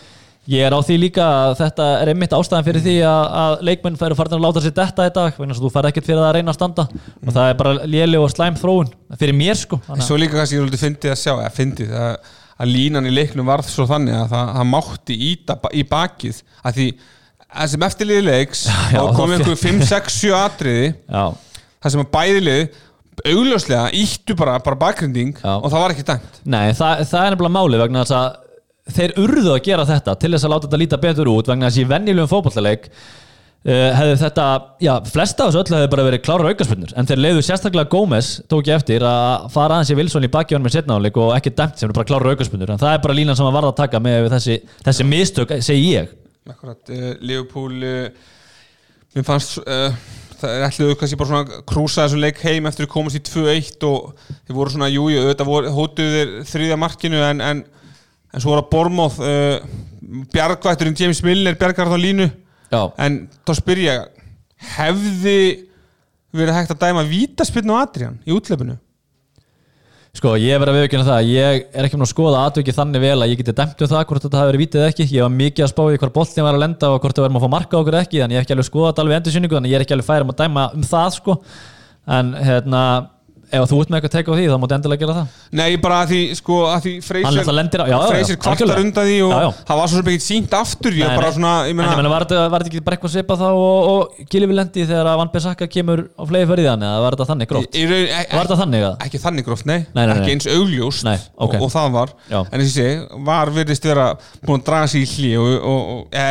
ég er á því líka að þetta er einmitt ástæðan fyrir því að, að leikmenn færu farin að láta sér detta í dag vegna þess að þú fær ekkert fyrir að reyna að standa. Og það er bara léli og slæm þróun fyrir mér sko. En svo líka kannski ég vildi fyndið að sjá eða fyndið að, að línan í leiknum varð svo þannig að það, það mátti íta í bakið að því að sem eftirliði leiks (laughs) já, og komið það- ykkur 5, 6, 7 atriði (laughs) Já, það sem að bæðilið augljóslega íttu bara, bara bakgrinding Já. og það var ekki dæmt. Nei, það, það er að þeir urðu að gera þetta til þess að láta þetta líta betur út vegna þess að í venjulegum fótballaleik uh, hefði þetta, já, flesta af þessu öllu hefði bara verið klárar aukarspunnur en þeir leiðu sérstaklega Gómez, tók ég eftir að fara aðeins í Wilson í baki honum með setnáleik og ekki dæmt sem eru bara klárar aukarspunur en það er bara línan sem að varða að taka með þessi, þessi mistök, segi ég. Akkurat, uh, Liverpool uh, mér fannst það er ætluðu kannski bara svona krúsa þessu leik heim eftir að komast í 2-1 og þeir voru svona, jú, jú, auðvitað voru, hótuðu þeir þriðja markinu en, en, en svo voru að Bormóð uh, bjargvætturinn James Milner bjargar þá línu. Já, en þá spyr ég hefði verið hægt að dæma vítaspinn á Adrian í útleipinu Sko, ég verð að viðkynna það að ég er ekki með að skoða atvikið þannig vel að ég geti dæmt um það hvort þetta hafi verið vítið eða ekki. Ég var mikið að spá í hvar boltin var að lenda og hvort það verðum að fá marka okkur eða ekki þannig ég hef ekki alveg skoðað alveg endursynningu þannig ég er ekki alveg færum að dæma um það sko. en hérna ef þú ert með eitthvað að teka á því þá máttu endilega gera það Nei, bara að því, sko, að því Freysir kvartar undan því og Já, já. það var svo sem ekki sínt aftur Ég Nei, nei. svona, ég En ég meina meina, var þetta, ekki bara eitthvað svipað þá og, og Gilvi lendi þegar að Van Bissaka kemur á flegi fyrir þannig eða var þetta þannig raun- e- Var þetta þannig að? Ekki þannig gróft, nei, Nei, nei, ekki eins augljóst Nei, ok. og, og það var Já. En þess að ég segi, var virðist vera búin að draga sig í og, og, og e,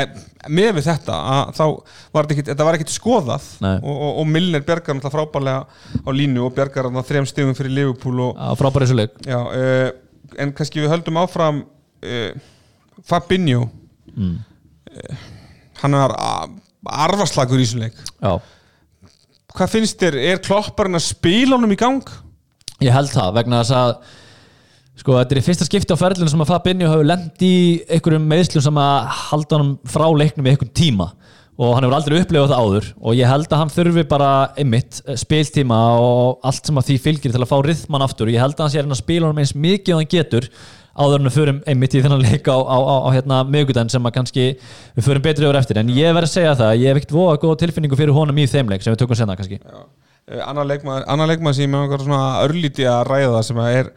með við þetta að þá var þetta ekkit, þetta var ekkit skoðað og, og, og Milner bjargar náttúrulega frábælega á línu og bjargar þarna þrem stegum fyrir Liverpool og, Á frábæri þessu leik. Já, uh, en kannski við höldum áfram uh, Fabinho. Mm. uh, hann er a- arfaslagur í þessum leik. Já, hvað finnst þér, er klopparinn að spila honum í gang? ég held það vegna þess að sko, þetta er í fyrsta skipti á ferlinu sem að Fabinho hefur lent í einhverjum meðslum sem að halda honum frá leiknum í einhvern tíma. Og hann hefur aldrei upplifað það áður. Og ég held að hann þurfi bara einmitt eh, spiltíma og allt sem að því fylgir til að fá rithman aftur. Og ég held að hann sé að spila honum eins mikið og hann getur áður en við förum einmitt í þennan (laughs) leik á, á, á, á hérna miðgudaginn sem að kannski við förum betri yfir eftir. En ég verð að segja það, ég hef ekkert voða góð tilfinningu fyrir honum í þeim leik sem við tökum senna kannski. Leikmaður, annar leikmaður sem ég með einhver svona örlíti að ræða sem að er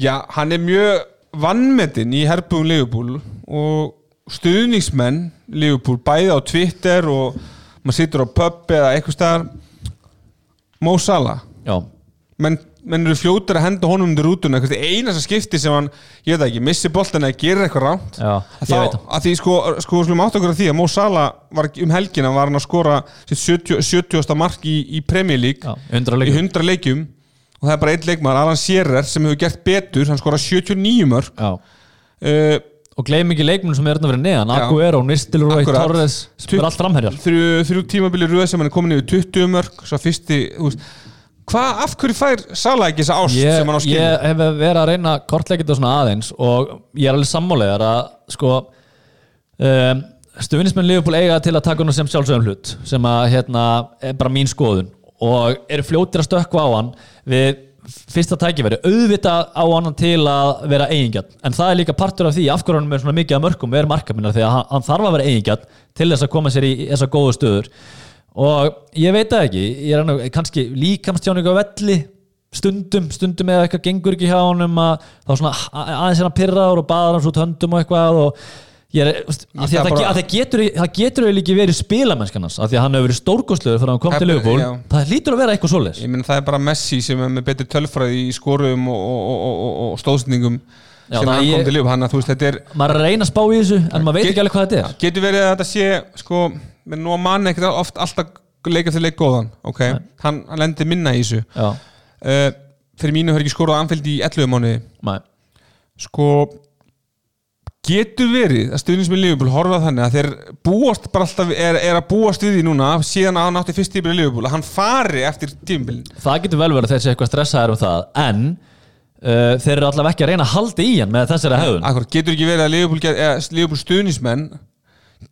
já, hann er mjög vannmetinn í herbúum Liverpool og stuðningsmenn Liverpool bæði á Twitter og maður situr á pub eða eitthvað staðar. Mo Salah. Já, menn, menn eru fljótur að henda honum undir rútuna. Eitthvað eina sem skipti sem hann, ég veit ekki, missi boltan eða gerir eitthvað ránt já, þá, að því sko, sko slum átt okkur að því að Mo Salah var um helgina var hann að skora sitt 70, 70. mark í, í Premier League Já, 100 í leikum 100 leikjum og það er bara einn leikmaður, Alan Shearer sem hefur gert betur, hann skora 79 mörg uh, og gleym ekki leikmunum sem er hérna verið neðan. Aguero, Nistelrooy. Torres sem er allt framherjar. þrjú, þrjú tímabili röð sem hann er komin yfir 20 mörg svo fyrsti, hvað, af hverju fær Salah ekki þessa ást ég, sem hann á skilja? ég hef verið að reyna að kortleika þetta svona aðeins og ég er alveg sammálegar að sko um, stuðnismenn Liverpool eiga til að taka hann sem sjálfsögum hlut sem að hérna er bara mín skoðun og eru fljótir að stökkva á hann við fyrsta tækifæri, auðvitað á hann til að vera eigingjarn, en það er líka partur af því af hverju hann er svona mikið að mörgum er markaminnar því að hann, hann þarf að vera eigingjarn til þess að koma sér í, þessa góðu stöður. Og ég veit það ekki ég er hann kannski líkamstjáningu á velli stundum, stundum eða eitthvað gengur ekki hjá honum að þá svona aðeins hann pyrraður og baðar hans út höndum og eitthvað og það getur eiginlega ekki verið spilamennskanans af því að hann hefur verið stórgóðslegur fyrir að hann kom til Liverpool. það hlýtur að vera eitthvað svoleiðis. Ég meina það er bara Messi sem er með betri tölfræði í skorum og, og, og, og, og stóðsendingum Já, sem hann ég- kom til líf hann að þú veist þetta er maður er að reyna að spá í þessu en maður veit Get- ekki alveg hvað þetta er. Getur verið að þetta sé sko, menn nú að mann ekkert oft alltaf leika til leik góðan ok, hann, hann lendir minna í þessu. Uh, fyrir mínu getur verið að stuðnismin Liverpool horfa þannig að þeir búast bara alltaf er, er að búast við því núna síðan að hann átti fyrst tímbil í Liverpool að hann fari eftir tímbilin það getur vel verið að þeir sé eitthvað stressaður um það en uh, þeir eru allavega ekki að reyna að halda í hann með þessari hefðun Akkur, getur ekki verið að Liverpool, Liverpool stuðnismenn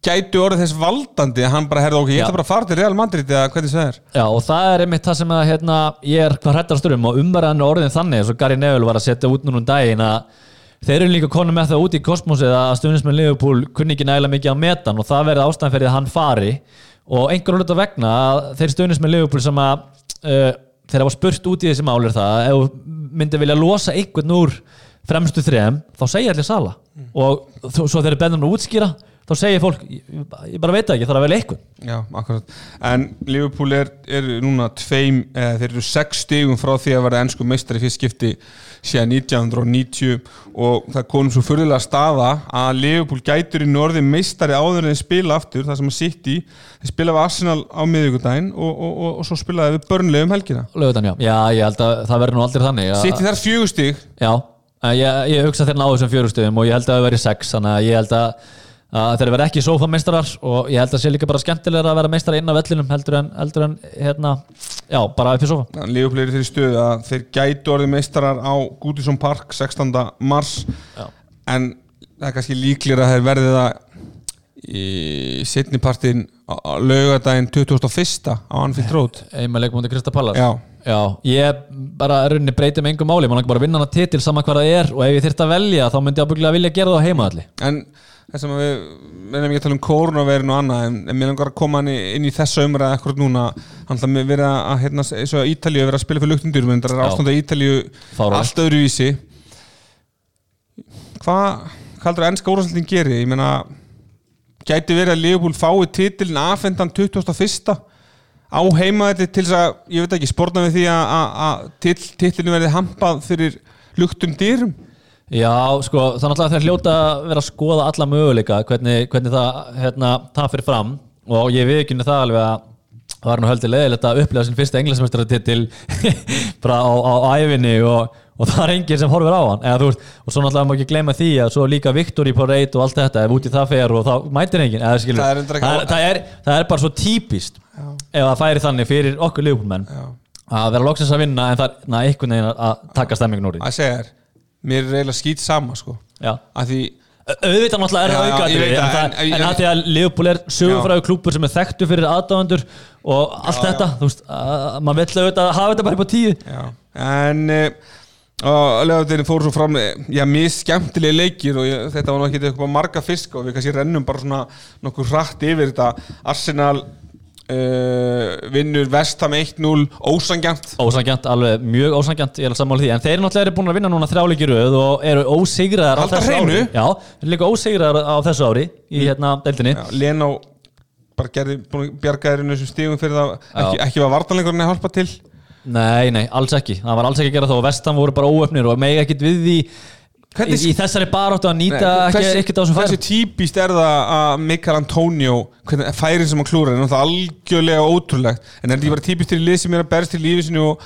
gætu orðið þess valdandi að hann bara herði ok, ég ætla bara að fara til Real Madrid eða hvernig það er Já og það er einmitt það sem að hérna, ég er hvað hrættar störum og er orðin þannig eins og Gary Neville var að setja út núna um daginn að þeir eru líka konum með það út í kosmosið að stuðnismenn Liverpool kunni ekki nægilega mikið á metan og það verði ástæðan fyrir að hann fari. Og einhverjum hluta vegna að þeir stuðnismenn Liverpool sem að uh, þeir hafa spurt út í þessi málir það að ef þú myndir vilja losa einhvern úr fremstu þrejum þá segja allir sala og þó- svo þeir eru bennum að útskýra þá segir fólk, ég, bara veit það ekki, ég þarf að velja einhvern. Já, akkurat. En Liverpool er, er núna tveim, eða þeir eru sex stigum frá því að vera ennsku meistari fyrst skipti síðan 1990 og það konum svo fyrirlega staða að Liverpool gætur í norði meistari áður en spila aftur, það sem að sitt í þeir spila við Arsenal á miðvikudaginn og, og, og, og svo spilaði við börnlega um helgina. Lögutan, já. já, ég held að það verður nú aldrei þannig Sitt í þar fjögur stig. Já, ég, ég hugsa þeir náðu þessum fjórustöðum og ég held að það veri sex þannig að ég held að þeir verða ekki sófameistarar og ég held að sé líka bara skemmtilega að vera meistara inn á vellinum heldur en, heldur en hérna, já, bara upp í sófa Liverpool í þeirri stöðu að þeir gætu orðið meistarar á Goodison Park 16. mars Já. en það er kannski líklir að þeir verði það í setni partin á á laugardaginn 21. á Anfield Road einmæð leikum mútið Krista Pallas Já, Já, ég bara rauninni breyti með engum máli, maður langar bara að vinna hana titil sama hvað það er og ef ég þyrfti að velja þá myndi ég ábygglega vilja gera það á heimaðalli En þess að við erum ekki að tala um kórnaverin og annað en, en mér langar að koma hann inn í þessu umræða ekkur núna, hann að vera að hérna, eins og að Ítalíu að vera að spila fyrir luktundur menn það er ástanda Fáránlegt. allt öðruvísi Hvað heldur að ennska úrvarsleitin geri? Ég meina gæti verið að Liverpool fái titilin afhendan 21. á heimaðalli til þess að, ég veit ekki, sporna við því að, að, að til, titlinu verði hampað fyrir luktum dyrum Já, sko, það er náttúrulega þeir hljóta að vera að skoða alla möguleika hvernig, hvernig það, hérna, það fyrir fram. Og ég viðkynni það alveg að það var nú höldi leðilegt að upplega sin fyrsta englismestaratitil bara (laughs) á, á æfinni og, og það er enginn sem horfir á hann. Eða, veist, og svo náttúrulega má ekki gleyma því að svo líka Victory Parade og allt þetta ef út í það fer og þá mætir enginn eða, skilur, Það er það, er, það, er, það er bara svo típist ef það færi þannig fyrir okkur liðbúlmenn Já. að vera loksins að vinna en það er einhvern veginn að- að taka stemmingun mér er eiginlega skýt sama sko, Já. Að því Au- auðvitað náttúrulega er Já, það já, aukaðri en, en- en, en- að því að Liverpool er sögufræðu klúpur sem er þekktu fyrir aðdáðandur og allt þetta, þú veist, að, maður vill auðvitað hafa þetta bara upp á tíu. Já. en og lögadegin fóru svo fram eh, já, mjög skemmtilegi leikir og ég, þetta var nú ekki eitthvað marga fisk og við kannski rennum bara svona nokkuð hratt yfir þetta Arsenal uh, vinnur Vestham 1-0 ósangjant Ósangjant, alveg mjög ósangjant, ég er sammála því. En þeir eru náttúrulega búin að vinna núna þrjáleiki röð og eru ósigraðar á þessu ári. Já, eru líka ósigraðar á þessu ári í hérna deildinni. Já, Lena bara gerði, búin að bjarga þér inn þessum stígum fyrir það ekki, ekki var vartanleikurinn að hjálpa til? Nei, nei, alls ekki, það var alls ekki að gera það og vestan voru bara óöfnir og megi ekkit við því Hvernig- í þessari baráttu að nýta Nei, ekki, ekkert á þessum hversu ferð? típist er það að Mikael Antonio færin sem hann klúrar er náttúrulega algjörlega ótrúlegt. En er þetta ekki bara típist til lið sem er að berst til lífi sinu og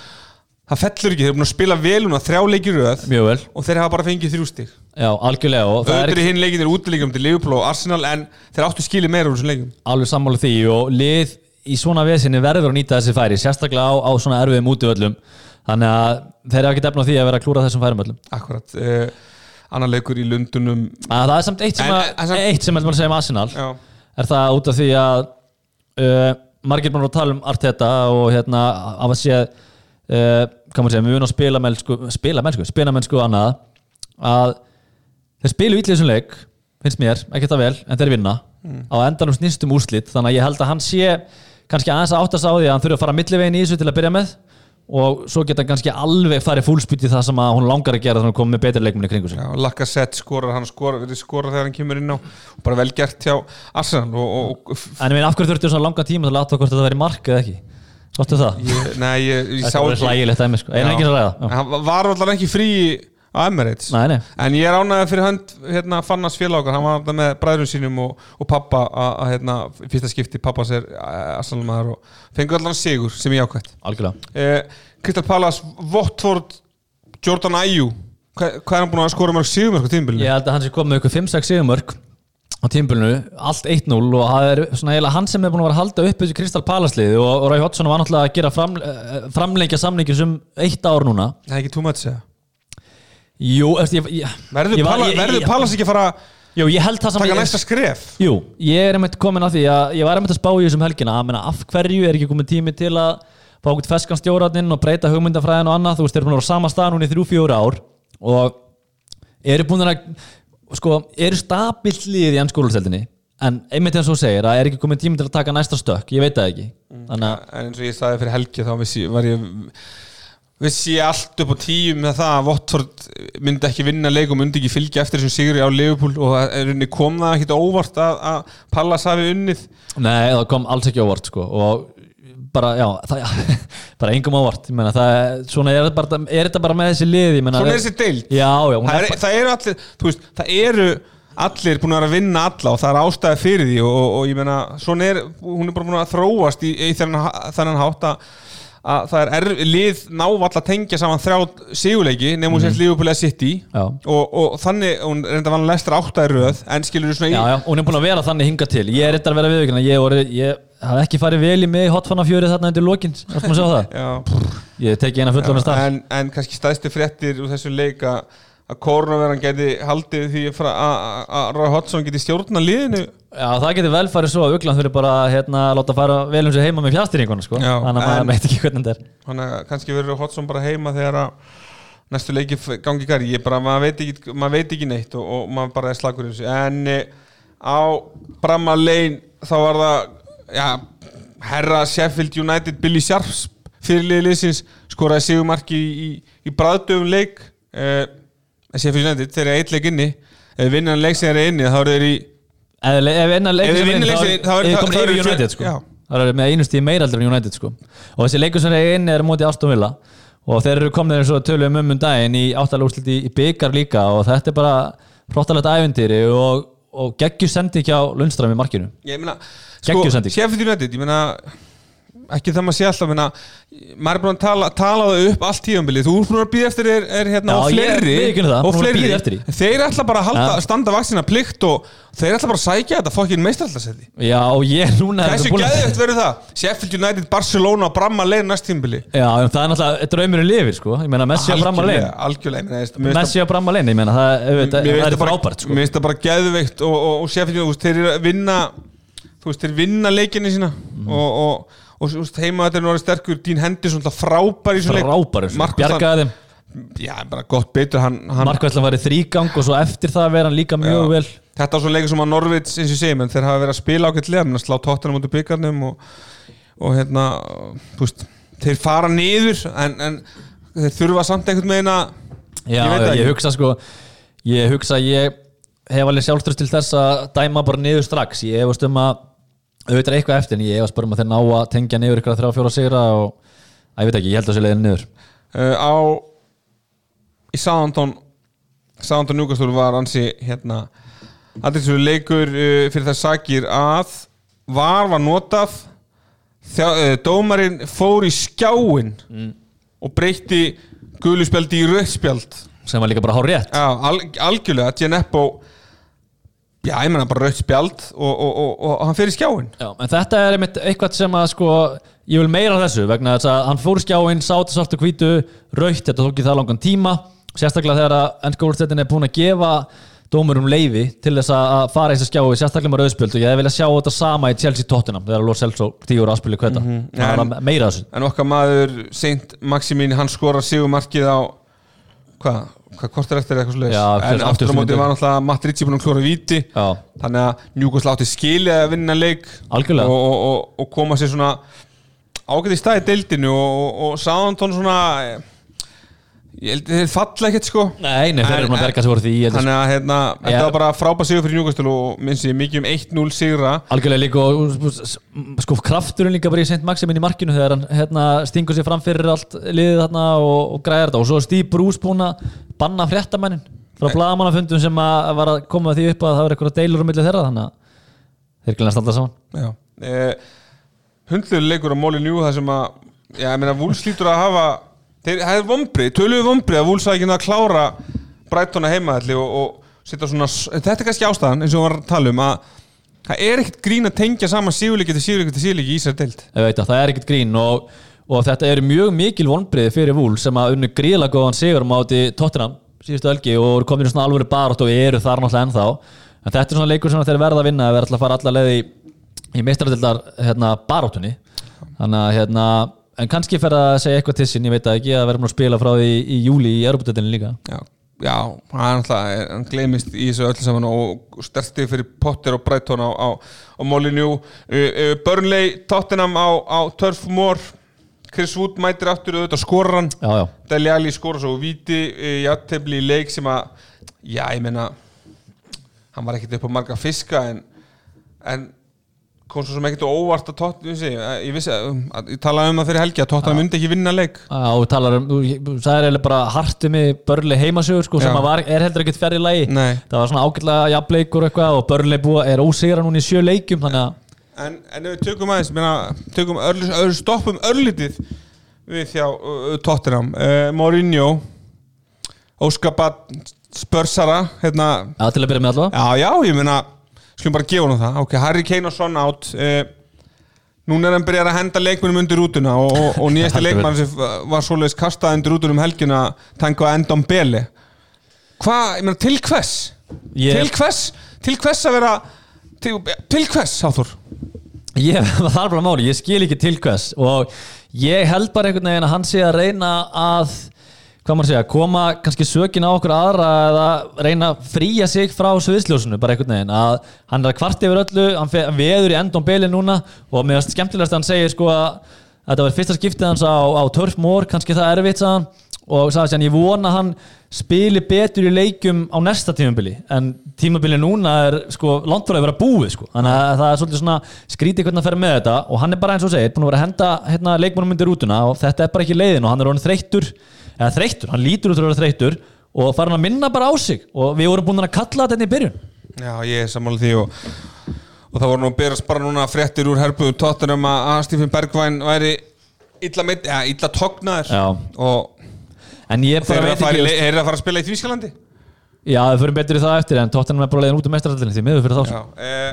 það fellur ekki, þeir eru búin að spila vel núna þrjá leikir röð Mjög vel, og þeir hafa bara fengið þrjú stig. Já, algjörlega og það auðvitað er hinn leikir þeir útilegjum til Liverpool og Arsenal en þeir áttu skilið meira úr þessum leikum alveg sammála því og lið í svona vesinni verður að nýta þessi færi sérstaklega á, á svona erfiðum útivöllum. Þannig að þeir eru ekki defna á því að vera að klúra þessum færum öllum. Akkurat, uh, annar leikur í Lundunum að það er samt eitt sem, En- að, en eitt sem er að segja um Arsenal. Já, er það út af því að uh, margir búin að tala um Arteta og hérna af að sé uh, hvað maður segja, við vunum að spila mennsku spila mennsku, spila mennsku og annað að þeir spilu ítli þessum leik finnst mér, ekki það vel, en þeir vinna. Á endanum snýstum úrslit þannig að ég held að hann sé kannski aðeins að áttast á því að hann þurfi að fara millivegin í þessu til að byrja með og svo geta hann kannski alveg farið fúlspýtt í það sem að hún langar að gera þannig að koma með betri leikminni kringu sig já Laka Sett skorar, hann skorar, verið skorar þegar hann kemur inn á og bara vel gert hjá Arsenal og, og, En ég meina, af hverju þurftu svona langa tíma til að láta hvort þetta veri mark eða ekki? Sáttu það? ég, nei, ég, ég sá Þetta var ekki hlægilegt dæmi, sko. Já. ekki að ræða. En hann var allar ekki frí á Emirates Nei, nei. en ég er ánægði fyrir hönd hérna, Fannas félagar, hann var þarna með bræðrum sínum og, og pappa að, hérna, fyrsta skipti pappas er aðsalmaður og fengur allan sigur sem ég ákvæmt Algjörlega. eh, Crystal Palace, Watford Jordan Ayew hvað, hvað er hann búin að skora mörg sigur mörg á tímbilinu? Ég held að hann sé komið ykkur 5-6 sigumörk á tímbilinu, allt 1-0 og það er svona eiginlega hann sem er búin að vera að halda upp þessu Kristal Palace-lið og, og Ræði Hotsson var náttúrulega að gera fram, eh, framlengja samlingi sem eitt ár núna. Það er ekki much eða Jú, eftir, ég, ég, Verður ég var- Pala, ég- verður ég- Palace ekki að fara að Jú, ég held það sem taka næsta skref? Jú, ég er einmitt komin að því að ég var einmitt að spá í þessum helgina. Að menna af hverju er ekki komin tími til að fá okkur feskan stjóratinn og breyta hugmyndafræðin og annað, þú veist, þeir eru búin að vera á sama stað núna í þrjú, fjóra ár og eru búin að sko, eru stabilt lið í ennskóluseldinni en einmitt eins og þú segir að er ekki komin tími til að taka næsta stökk, ég veit það ekki. Þannig að, En eins og ég sagði fyrir helgi þá vissi, var ég vissi ég allt upp á tíu með það að Watford myndi ekki vinna leik og myndi ekki fylgja eftir þessum sigri á Liverpool og það kom það ekki óvart að, að Pallas hafi unnið nei, það kom alls ekki ávart sko, og bara, já, það, (laughs) bara engum ávart, ég meina, það svona er, þetta bara, er þetta bara með þessi lið, ég meina Svona er þessi deild. Já, já, hún það, er, er, það eru allir, þú veist, það eru allir búin að vinna alla og það er ástæði fyrir því og, og, og ég meina, svona er hún er bara búin að þróast í, í þennan, þennan hátt að, að það er er, lið návall að tengja saman þrjá sigurleiki nefnum hún sérst Liverpool eða City. Já. og, og þannig, hún reynda vann lestra áttæði röð en skilur þú svona í Já, já, hún er búin að vera þannig hinga til. Ég er eitthvað að vera viðvíkina Ég, voru- ég hafði ekki farið vel í mig hotfannafjörið þarna undir lokin maður að sjá það? Ég teki eina fullorinn stað. en, en kannski stæðstu fréttir úr þessu leik að kórnaveran geti haldið því að Rói Hodgson geti stjórna liðinu? Já, það getur vel farið svo að Ugland fyrir bara að hérna, láta fara vel um sig heima með fjastýringuna sko. Já, þannig að maður veit ekki hvernig þetta er. Þannig að kannski verður Hotsson bara heima þegar að næstu leiki gangi bara, maður veit veit ekki neitt og, og maður bara er slagur í þessu. En e, á Bramma Lane þá var það ja, herra Sheffield United Billy Sharps fyrirliði liðsins skoraði sigumarki í, í, í bræðdöfum leik e, Sheffield United þeir eru eitt leik inni ef vinnan leik sem þeir eru inni þá eru þeir í Ef, ef innan Ef leikur þið sem vinnur er leikinn, inn, þá er- þá er þá- komin þá er yfir United sko. Það er með einu stíð meiraldur en United sko. og þessi leikur sem er inn er mótið Aston Villa og þeir eru komnir eins og töluðum um um daginn í áttalúsliti í byggar líka og þetta er bara hróttalegt æventýri og, og geggjur sendi ekki á Lundström í markinu sko. Sheffield United, ég meina ekki það maður sé alltaf, meina maður er búin að tala, tala það upp allt tíðanbilið þú er búin að býða eftir er, er hérna Já, og ég fleiri, viðurkenni það, og fleiri þeir ætla bara að halda, Já. standa vaksina plikt og þeir ætla bara að sækja þetta fokkin og ég er þessu geðvægt verður það Sheffield United, Barcelona og Bramma leið næst tíðanbili Já, það er náttúrulega draumurinn lifir sko. ég meina Messi á Bramma ég finnst Messi á Bramma Lane, ég meina það, er frábært sko. Mér finnst það bara geðveikt og, og, og Sheffield United, þeir vinna þeir vinna leikinni sína Mhm. og, og, heima þetta er náttúrulega sterkur Dín Henderson, frábær í sko. Mark- bjargaði þeim Já, bara gott betur hann, hann, Markvæslan var í þrýgang og svo eftir það vera hann líka mjög Já. vel Þetta var svo leikur sem að Norvits, eins og ég segi menn, þeir hafa verið að spila ágætlega menn að slá tóttunum út úr byggarnum og, og hérna, þú veist þeir fara niður en, en þeir þurfa samt einhvern veginn að Já, Ég ég, ekki. hugsa sko Ég hugsa að ég hef alveg sjálfströst til þess að dæma bara niður strax Ég hefast um að auðvitað eitthvað eftir en ég hefast bara um að þeir ná að tengja niður ykkur að þrjá fjóra sigra og að ég veit ekki, ég held að þessi leiðin niður. Uh, á í Sándón Sándón Núkastúl var ansi hérna aðeinsverðu leikur uh, fyrir þess sakir að var var notað þjá, uh, dómarinn fór í skjáin og breytti guðluspjaldi í rauðspjald sem var líka bara hár rétt Já, al, algjörlega, Gianeppo Já, ég menna bara rautt spjald og, og, og, og hann í skjáin Já, en þetta er einmitt eitthvað sem að sko ég vil meira þessu vegna þess að hann fór í skjáinn, sátt svart og hvítu rautt, þetta tók ekki það langan tíma. Sérstaklega þegar að ennska úrstöldin er búin að gefa dómurum leifi til þess að fara í þessu skjái, sérstaklega með rauðspjöld og ég hef viljað sjá þetta sama í Chelsea Tottenham þegar Ló Celso tíur aðspili kvöta mm -hmm. það En- er meira þessu. En okkar maður, Saint Maximin, hann skorar sigumarkið á Hvað, hvað kortir eftir eitthvað sluðis En aftur á 80 móti var náttúrulega Matt Ritchie búin að klóra víti. Já. Þannig að Newcastle átti skilið að vinna leik. Og, og, og, og koma sér svona ágætt í stað í deildinu og, og, og Southampton svona Ég held að þeir falla ekkert sko. Nei, nei, þeir eru búin að berga ég held að- Þannig að hérna, þetta var bara frábæð sigur fyrir Newcastle og minnst ég mikið um 1-0 sigra. Algjörlega líka og sko krafturinn líka bara í St. Maximin í markinu þegar hann hérna, stingur sér fram fyrir allt liðið þarna og, og græðir þetta. Og svo er Steve Bruce búin að banna fréttamennin frá blagamannafundum sem að var að koma því upp að það var eitthvað deilur á milli þeirra þannig að þeir glæðast alltaf saman. Eh, Hundluður leikur á Móli Njú þar sem að Já, að þeir, er vombrið, töluðu vombrið að Vúls hafi ekki náð að klára Brættona heimaðalli og, og setja svona Þetta er kannski ástæðan, eins og við varum að tala um að það er ekkert grín að tengja saman síðuleiki til síðuleiki til síðuleiki í sér deild. Ég veit að það er ekkert grín og, og þetta eru mjög mikil vonbrið fyrir Vúl sem að unnu gríðlega góðan sigur máti Tottenham síðustu ölgi og í svona alvöru barátt og eru þar náttúrulega ennþá. En þetta er svona leikur sem þeir verða að vinna ef þeir ætla að fara alla leið í, í meistaradildar hérna, baráttunni. Þannig að hérna en kannski fer að segja eitthvað til sín, ég veit ekki að verðum að spila frá því í júli í Europatildinu líka. Já, já hann, alltaf, hann gleymist í þessu öllu saman og stertið fyrir Potter og Brighton á, á, á Molineux uh, uh, Burnley, Tottenham á, á Turf Moor. Chris Wood mætir aftur auðvitað hann. Já, Deli Alli skora svo viti uh, játefli í leik sem að já, ég meina hann var ekkert upp á marga fiska en, en kom svo sem ekkert óvart að Tottenham ég, ég, vissi, að, að, ég talaði um það fyrir helgi að Tottenham myndi ekki vinna leik. Já, og talar um, þú sagðir eiginlega bara hartu með börli heimasögur sko, sem var, er heldur ekkert í lagi. Nei. það var svona ágætlega jafnleikur eitthvað og börli búa, er ósigra núna í sjö leikjum þannig að En, en ef við tökum aðeins, meina, tökum örl, örl, stoppum örlítið við þjá uh, Tottenham. Uh, Mourinho Óskapat Spörsara hérna, Já, til að byrja með allavega já, já, ég meina skulum bara gefa hann það, ok, Harry Kane og Son átt uh, núna er hann byrjar að henda leikmunum undir rútuna og, og, og (laughs) Heldur leikmann sem var svoleiðis kastað undir rútunum helgina tango Endon Bele hvað, ég meina, til hvers? Ég- til hvers? Til hvers að vera til, til hvers, Sáþór? Ég, (laughs) það er bara máli, ég skil ekki til hvers og ég held bara einhvern veginn að hann sé að reyna að hvað maður segja, koma kannski sökin á okkur aðra eða reyna að fría sig frá sviðsljósunu, bara einhvern veginn. Að hann er að kvart yfir öllu, hann hann veður í endum beli núna og finnst skemmtilegast hann segir sko að þetta var fyrsta skiptið hans á, á Turf Moor, kannski það erfitt sagði hann. Og sagði sér ég vona hann spili betur í leikjum á næsta tímabili. En tímabili núna er sko langt frá að búið sko. Þannig að það er svolítið svona skrítið hvernig að ferja með þetta. Og hann er bara eins og segir búin að vera að henda hérna, leikmannum undir rútuna og þetta er bara ekki leiðin og hann er orðin þreyttur eða þreyttur, hann lítur út að vera þreyttur og fara hann að minna bara á sig. Og við vorum búin að kalla þetta í byrjun. Já, ég er sammála því og, og það voru nú að berast bara núna fréttir úr herbuðu tóttunum að að Stephen Bergvæn væri illa, meidd- ja, illa tognaður. Já. og ég þeir eru að, eru að fara að spila í Þvískalandi já, við förum betur í það eftir en tóttanum er bara leiðin út um mestrarallinni því miður fyrir þá. Eh,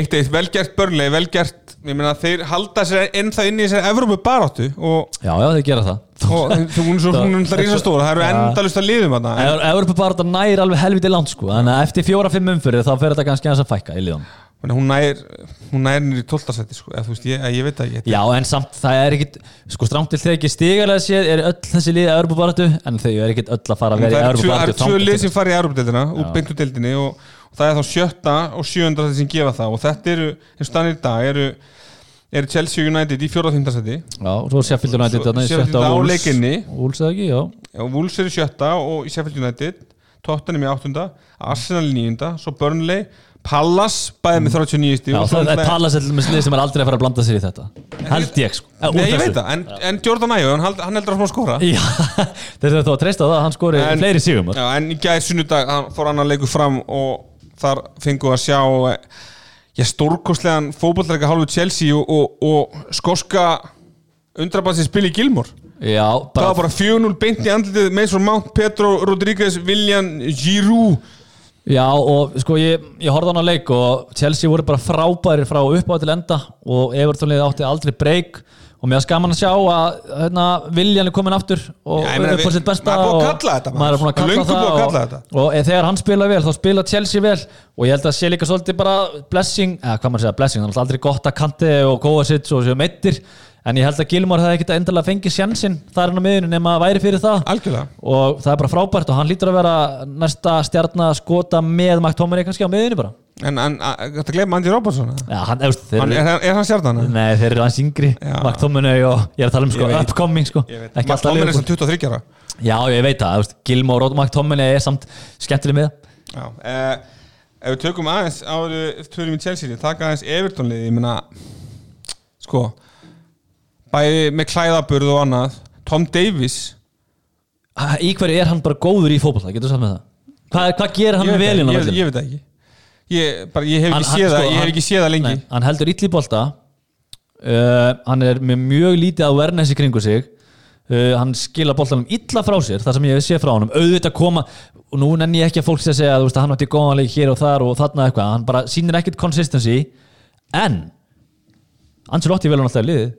eitt eitt velgert börnlega, velgert ég meina þeir halda sér ennþá inn í þessari Evrópu baráttu og, já, já, þeir gera það. Og (laughs) þú hún svo hún er alltaf rísastóra, það eru endalust að liðum þarna en, Európa bara þetta nær alveg helviti langt sko. Þannig að eftir fjóra-fimm umfyrir þá fer þetta kannski aðeins að fækka í liðan en hún nær hún nær nýri tóltasætti sko, eða þú veist, ég, ég veit það ekki Já en samt það er ekkit Sko strámt til þegar ekki stigalega séð er öll þessi lið að Európa baratu En þau er ekkit öll að fara að vera í eru Európa tvö- það eru tvö lið sem fara í deildinni og, og það er þá sjötta og sjönda sem gefa það. Og þetta eru, eins og stannir í dag eru, eru Chelsea United í fjóra þýndasætti Já, og svo Sheffield United Sheffield sjötta á leikinni. Wolves eða ekki, já. Og Wolves eru sjötta og Sheffield United. Tottenham í áttunda, Arsenal í níunda. Svo Burnley, Palace bæði með 39 stíð Já, það er er með lið sem er aldrei að fara að blanda sér í þetta. Held ég sko. Nei, ég veit það, en, en Jordan Ayew, hann, hann heldur að skora. Já, (laughs) þeir eru þá að treysta það að hann skori En- fleiri sigum. Já, en í gæði sunnudag hann fór annar leikur fram og þar fengu að sjá eh, já, stórkostlegan fótballleika hálfu Chelsea og, og, og skoska undrabansi spil í Gilmore Já, það var bara 4-0 beint í andlitið Mason Mount, Pedro Rodríguez, William Giroud. Já og sko ég, ég horfði á hana leik og Chelsea voru bara frábæri frá uppá til enda og Evertonlið átti aldrei breyk og mér var skaman að sjá að hérna, Viljan er komin aftur og Já, er upp á sitt besta er að og maður. er búin að kalla það að og, kalla þetta. og e- þegar hann spila vel þá spila Chelsea vel. Og ég held að sé líka svolítið bara blessing, eða hvað maður segja blessing þannig að aldrei gott að kanti og Kovacic og séu meittir en ég held að Gilmar hefði ekkert endalega fengið sjansinn þar hann á miðinu nema að væri fyrir það. Algjörlega. Og það er bara frábært og hann lítur að vera næsta stjarnar skota með McTominay kannski á miðinu bara en, þetta glemma Andy Robertson Já, hann, eftir, þeir, hann, er, er hann stjarnan? Nei, þeir eru hans yngri. Já. McTominay og ég er að tala um sko, upcoming sko. ekki alltaf Tom er þessum 23 ára Já, ég veit það, Gilmore og McTominay er samt skemmtileg með Já, eh, ef við tökum aðeins áður við törum í Chelsea, taka aðeins Evertonlið, ég meina sko bæði með klæðaburð og annað Tom Davis Ha, Í hverju er hann bara góður í fótboll getur þú sagt með það? Hvað, hvað gerir hann ég, með velina ég, ég veit ekki ég, bara, ég hef Hann- ekki hann- séð það sko, ég hef hann- ekki séð það lengi. Nei, hann heldur ítli bolta. Uh, hann er með mjög lítið awareness í kringu sig. Uh, hann skila boltanum illa frá sér það sem ég hef séð frá honum, auðvitað koma og nú nenni ég ekki að fólk sé að segja að hann átti góðanleik hér og þar og þarna eitthvað. Hann bara sýnir ekkert consistency. En Ancelotti vel hann alltaf í liðið.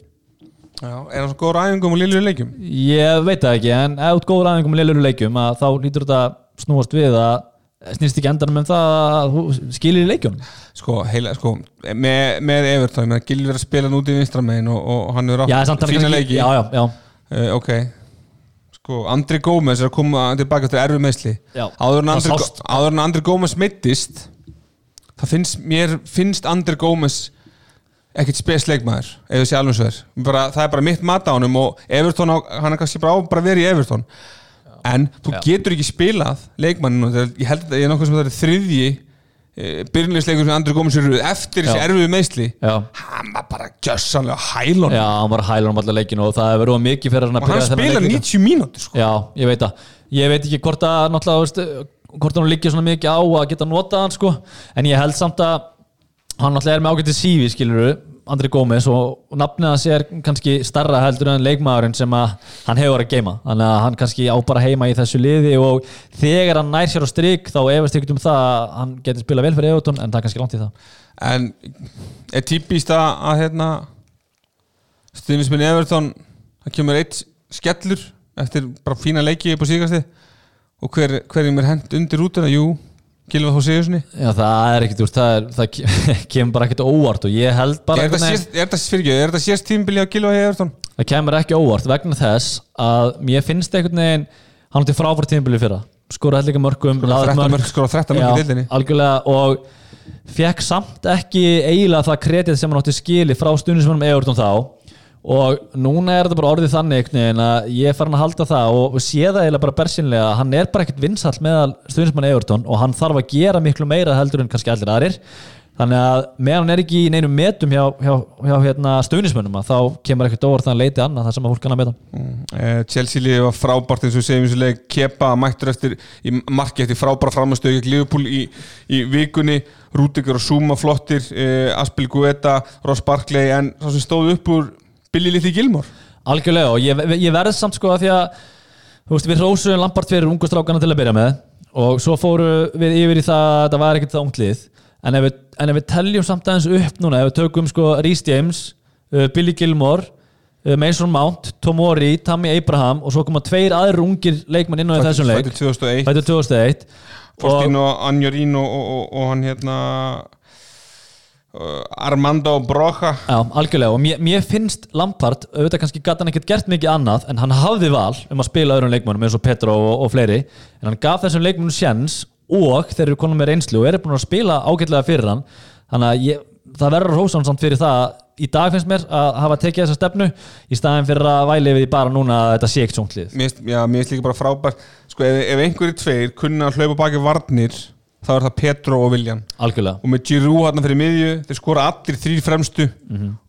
Já, er hann svo góður á æfingum og lillur leikjum? Ég veit það ekki, en ert góður aðeingum með leiluru leikjum að þá lítur þetta snúast við að snýst ekki endanum um það að skilir í leikjum sko, heila, sko, með, með Everton ég meina, Gilvi er að spila hann út í vinstramegin og, og hann er átt hann fína leiki. já, já, já, uh, ok. Sko, Andri Gómez er að koma tilbaka til erfið meðsli áður en Andri, Andri Gómez mittist það finnst, mér finnst Andri Gómez ekkert spes leikmaður ef þessi alveg svo er. Það er bara mitt mat á honum og Everton á, hann er kannski bara á að vera í Everton en þú Já. getur ekki spilað leikmanninu, þegar ég held að ég er nokkuð sem það er þriðji e, byrjunleisleikur sem Andri Gómez eru eftir þessi erfiðu meðsli hann var bara gjössanlega hælun Já, hann var hælur um allar leikinu og það hefur verið mikið fyrir hann að og hann byrja þennan spila leik líka. 90 mínútur sko. Já, ég veit það. Ég veit ekki hvort að náttúrulega veist, hvort hann liggja svona mikið á að geta notað hann sko. En ég held samt að hann náttúrulega er með ágætið sífi skiluru Andri Gómez og nafnið hans er kannski starra heldur en leikmaðurinn sem að hann hefur að geima þannig að hann kannski á bara heima í þessu liði og þegar hann nær sér á strik þá efast ekkert um það að hann getur spilað vel fyrir Evertón en það er kannski langt í það. En er típist að, að hérna stuðnismin Everton það kemur eitt skellur eftir bara fína leiki upp á síkasti og hver, hverjum er hent undir rútuna? Jú, Gilva þú Sigurssoni Já, það er þú veist, það, er, það ke- (laughs) kemur bara ekkit óvart og ég held bara Er þetta þetta síðast tímbili á Gilva Hegerton? það kemur ekki óvart vegna þess að mér finnst einhvern veginn hann átti frábært tímabili fyrra skoraði líka mörgum laði upp 13 mörk. mörg, skora 13 mörg í Já, deildinni algjörlega og fekk samt ekki eiginlega það kredit sem hann átti skili frá stundismennum Evertón þá og núna er þetta bara orðið þannig veginn að ég er farin að halda það og sé það eiginlega bara bersinlega að hann er bara ekkert vinsall meðal stundismenn Evertón og hann þarf að gera miklu meira heldur en kannski allir aðrir. Þannig að meðan hann er ekki í neinum metum hjá, hjá, hjá hérna, stundismennum þá kemur ekkert óvart að hann leiti annað það sem að fólk kann að meta. Eh, Chelsea liði var frábært eins og segjum og leik. Kepa mættur eftir í marki eftir frábæra framstöðu gegn Liverpool í, í vikunni. Rúdiger og Zuma flottir eh, Billy Little Gilmore. Algjörlega og ég, ég verði samt sko að því að þú veist, við hrósuðum Lampart fyrir ungu strákana til að byrja með og svo fóru við yfir í það að þetta var ekkert það unglið en ef við, en ef við teljum samt aðeins upp núna ef við tökum sko Rhys James uh, Billy Gilmore uh, Mason Mount, Tomori, Tammy Abraham og svo koma tveir aðrir ungir leikmenn inn á þessum leik. Fættur 2001 Fættur 2001 og, Faustino Anjorino og, og, og hann hérna Armando Broja. Já, algjörlega. Og mér, mér finnst Lampard auðvitað kannski gæti hann ekkert gert mikið annað en hann hafði val um að spila öðrum leikmönnum eins og Petro og, og fleiri. En hann gaf þessum leikmönnum sjens og þeir eru konum með reynslu og eru búin að spila ágætlega fyrir hann. Þannig að ég, það verður hósan samt fyrir það í dag finnst mér að hafa tekið þessa stefnu í staðin fyrir að væli við bara núna að þetta sé ekkert sjónklið já, mér finnst líka bara frábært. Sko, ef, ef einhverjir tveir kunna hlaupa baki varnir þá er það Petro og Viljan algjörlega. Og með Giroud hann fyrir miðju þeir skora allir þrýr fremstu.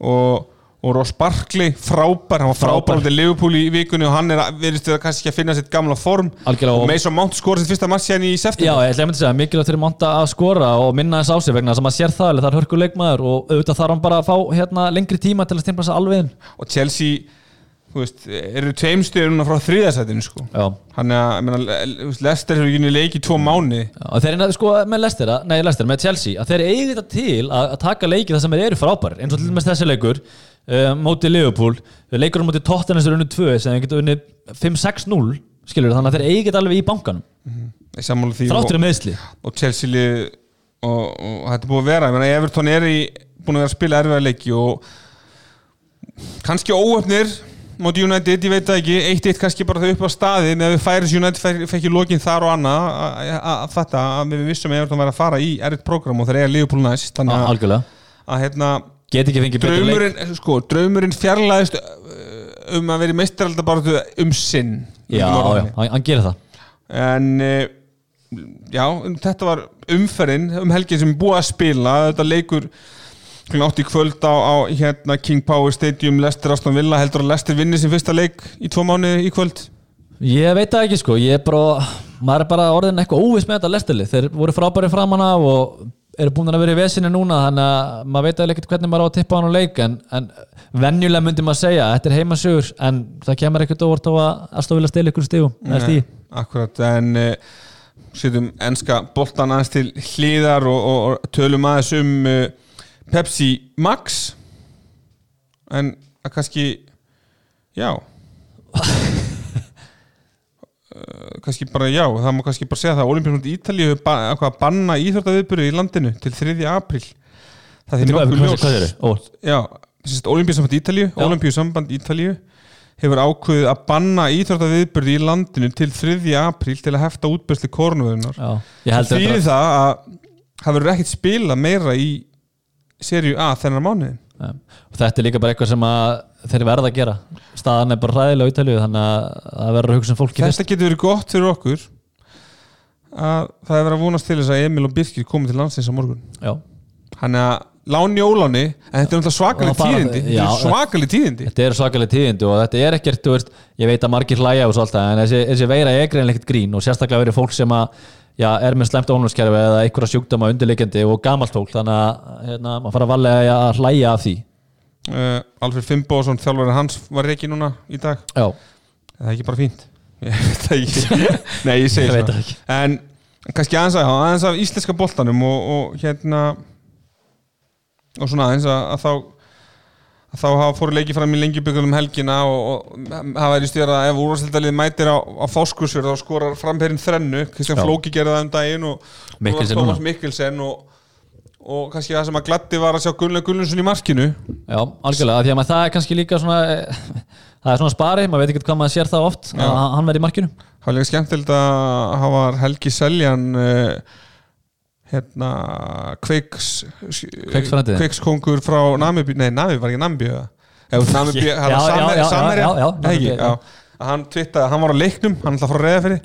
Og, og Ross Barkley frábær, hann var frábær. út í Liverpool í vikunni og hann er að- virðist að kannski að finna sitt gamla form. Algjörlega, og Mason Mount skora sitt fyrsta marsjan í Já, september ég ætla að segja, mikilvægt fyrir Monta að skora og minna þess á sig vegna þess að maður sér það alveg, það er hörku leikmaður og auðvitað þarf hann bara að fá hérna, lengri tíma til að stimpla sig alveg inn. Og Chelsea veist, eru tveimstöður núna frá þriðasætinu sko. Hann er að, Lester hefur ekki unni leik í tvo mánuði. Og þeir eru sko með Leicester, að- nei Leicester, með Chelsea að þeir eigi þetta til að, að taka leiki það sem eru frábærir, eins og til dæmis þessi leikur uh, móti Liverpool, leikur móti Tottenham sem er unni 2, sem þeir geta unni 5-6-0, skilur þannig að þeir eigi þetta alveg í bankanum, sammála því þráttur um meðsli og Chelsea lið og, og þetta er búið að vera. Ég meina, Everton er í, búin að vera að spila erfiða leiki og kannski óöfnir móti United, ég veit ekki eitt eitt kannski bara þau upp á staði með að við færis United fekk í lokin þar og annað að- þetta, að við vissum að Everton væri að fara í erfitt program og þeir eiga Liverpool næst. Þannig að, að hérna get ekki fengið betur leik. sko, draumurinn fjarlæðist um að vera í meistaraldabaratu um sinn. Já, já, hann, gerir það. En uh, já, um, þetta var umferðin um helgin sem búið að spila. Þetta leikur klukkan átt í kvöld á, á hérna King Power Stadium Leicester Aston Villa. Heldur að Leicester vinni sin fyrsta leik í tvo mánuði í kvöld? Ég veit það ekki sko, ég er bara maður er bara orðin eitthvað óviss með þetta lestilið þeir voru frábæri framan af og eru búin að vera í vesinni núna þannig að maður veit ekkert hvernig maður á að tippa hann á leik en, en venjulega myndi maður segja þetta er heimasugur en það kemur ekkert óvart á að aðstofa vilja stila ykkur stíu. akkurat, en uh, setjum enska boltan aðeins til hlýðar og, og, og tölum aðeins um uh, Pepsi Max en að kannski já Uh, kannski bara já, það má kannski bara segja það Olimpíumsund Ítalíu hefur banna íþróttaviðbyrju í landinu til 3. apríl það er nokkuð ljós Ítalíu Já. Olimpíusamband Ítalíu hefur ákveðið að banna íþróttaviðbyrju í landinu til 3. apríl til að hefta held Því þetta það að það verður ekkert spila meira í seríu A þennan mánuðin Ja. og þetta er líka bara eitthvað sem að þeir verða að gera. Staðan er bara hræðilega á Ítalíu þannig að það verður að hugsa um fólki fyrst. Þetta getur verið gott fyrir okkur að það er verið að vonast til þess að Emil og Birkir komi til landsins á morgun. Já, Þannig að láni óláni en þetta er svakalig Og tíðindi. Þetta er svakalig tíðindi. og þetta er ekkert, veist, ég veit að margir hlæja og svo alltaf, en þessi, þessi veira er greinleikt grín og sérstaklega verið fólk sem að, já, er með slemt ónumskerfi eða einhverja sjúkdama undirleikjandi og gamalt fólk, þannig að, hérna, maður fara að valega að hlæja af því. uh, Alfred Fimboðsson, þjálfari hans var ekki núna í dag. Já, Það er ekki bara fínt? (laughs) (laughs) Nei, ég segi það. En kannski aðeins, að, aðeins af íslenska boltanum og, og hérna og svona aðeins að, að þá þá hafa fóru leikið fram í lengjubökulum helgina og, og það væri stjórn að ef úrvarsildalið mætir á, á fáskursjör þá skorar framherinn þrennu Kristján Já. Flóki gerði það um daginn og Mikkelsen núna. Mikkelsen og, og kannski það sem að gladdi var að sjá Gunnar Gunnarsson í markinu Já, algjörlega, því að það er kannski líka svona eh, (laughs) það er svona spari, maður veit ekki hvað maður sér það oft Já. að hann verði í markinu Það var líka skemmtilegt að hafa Helgi Seljan uh, hérna Kveiks. Kveikskongur frá Namibí, nei Namibí var ekki Namibí Já, hann að hann twittaði, hann var á leiknum, hann ætla að fara að reyða fyrir.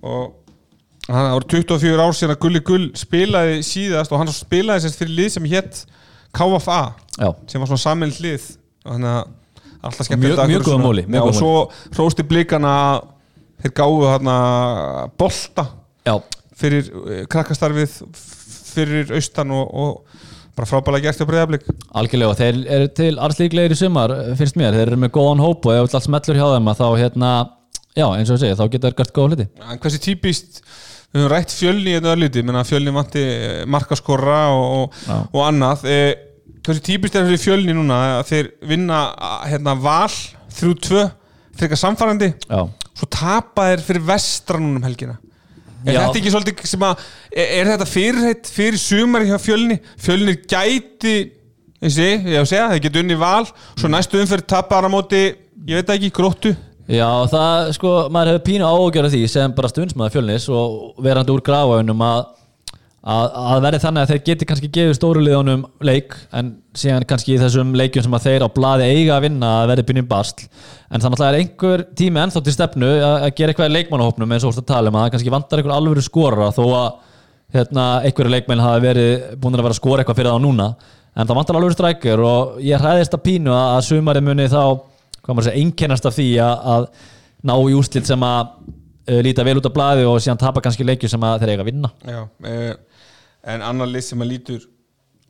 Og hann voru 24 ár síðan að Gulli Gull spilaði síðast og hann spilaði sérst fyrir lið sem hétt KFA já, sem var svona samin hlið og þannig að alltaf skemmt Mjög- mjög góða móli, og góða svo hrósti blikana að þeir gáðu þarna bolta. Já fyrir eh, krakkastarfið fyrir austan og, og bara frábælega gert hjá breyðablík Algjörlega, þeir eru til arslíklegir í sumar finnst mér, þeir eru með góðan hóp og ef allt smellur hjá þeim að þá hérna já, eins og ég segi, þá geta þeir gert góða hluti. En hversi típist við höfum rætt fjölni í þetta örlíti menna fjölni vanti eh, markaskorra og, og, og annað. E, hversi típist er fyrir fjölni núna að þeir vinna hérna val 3-2, frekar samfærandi Já, svo tapa þeir fyrir vestra núna um helgina er Já. þetta ekki svolítið sem að er, þetta fyrirheit fyrir sumari hjá fjölni? Fjölni gæti ég sé, ég á að segja, þeir geta unni val svo næstu umferð tapar á móti ég veit það ekki, gróttu? Já það sko, maður hefur pínu áhugjörð því sem bara stundsmaður fjölnis og verandi úr gráaunum að að, að verði þannig að þeir geti kannski gefið stóru liðunum leik en síðan kannski í þessum leikjum sem að þeir á blaði eiga að vinna að verði byrjum basl. En þannig að það er einhver tími ennþá til stefnu að, að gera eitthvað í leikmannahópnum eins og ert að tala um að kannski vantar einhver alvöru skora þó að hérna, einhverju leikmenn hafi verið búin að vera að skora eitthvað fyrir þá núna. En það vantar alvöru strækjur og ég hræðist að pínu að, sumari muni þá einkennast af því að, að ná í úslit sem að uh, líta vel út af blaði og síðan tapa kannski leikju sem að þeir eiga að vinna. Já, eh, en annar lið sem að lítur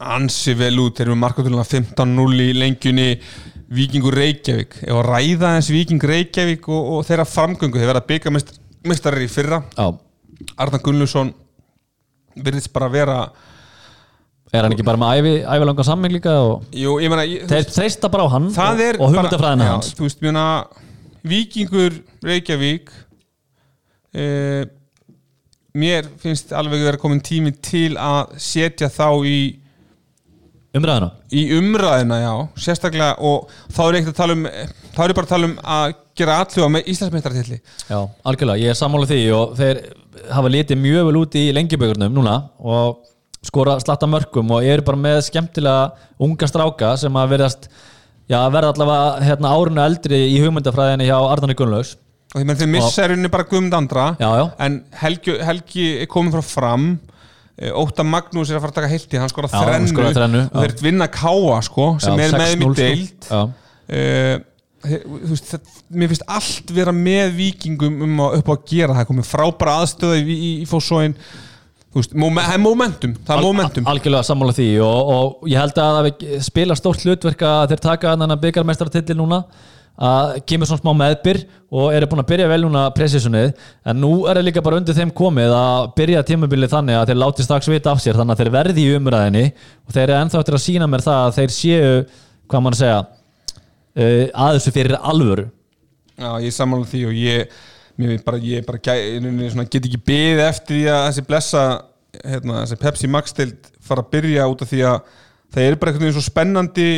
ansi vel út, þeir eru með markatölulega 15-0 í lengjunni Víkingur Reykjavík. Ef að ræða eins Víking Reykjavík og, og þeirra framgöngu, þeir verða byggamestari í fyrra. Já, Arnar Gunnlusson virðist bara vera er hann ekki bara með ævi, ævilanga samming líka og Jú, ég meina ég- þeir treysta bara á hann og, og hugmyndafræðina hans. Víkingur Reykjavík eh, mér finnst alveg vera komin tími til að setja þá í umræðina í umræðina, já, sérstaklega og þá er ekkert að tala um þá er bara að tala um að gera allu með Íslandsmeistartilli Já, algjörlega, ég er sammála því og þeir hafa litið mjög vel út í lengjubögurnum núna og skora slatta mörgum og eru bara með skemmtilega unga stráka sem að verðast já, verða allavega hérna, árunu eldri í hugmyndafræðinni hjá Arnarni Gunnlaugs og því menn þeir missa í rauninni bara Guðmund Andra Já, já. en Helgi, Helgi er komin frá fram. Eh, Óta Magnús er að fara að taka heilti hann Já, hann þrennu. þrennu, og þeir vinna Káa sko, sem Já, er með 6-0 mér sko. deild. Já. uh, þú veist, það, mér finnst allt vera með vikingum um að, upp á að gera það. Komið frábæra aðstöða í, í, í fósóin það er momentum það er momentum. al- algjörlega sammála því og, og ég held að það spila stórt hlutverk að þeir taka þannig að byggarmeistaratitil núna að kemur svona smá meðbyr og eru búin að byrja vel núna pressisunnið en nú er það líka bara undir þeim komið að byrja tímabilið þannig að þeir láti strax vita af sér þannig að þeir verði í umræðinni og þeir eru ennþá eftir að sína mér það að þeir séu hvað mann segja uh, að þessu fyrir alvöru. Já, ég sammála því og ég, bara, ég bara get ekki beðið eftir því að þessi blessa hérna, þessi Pepsi Max stild fara að byrja út af því að það er bara spennandi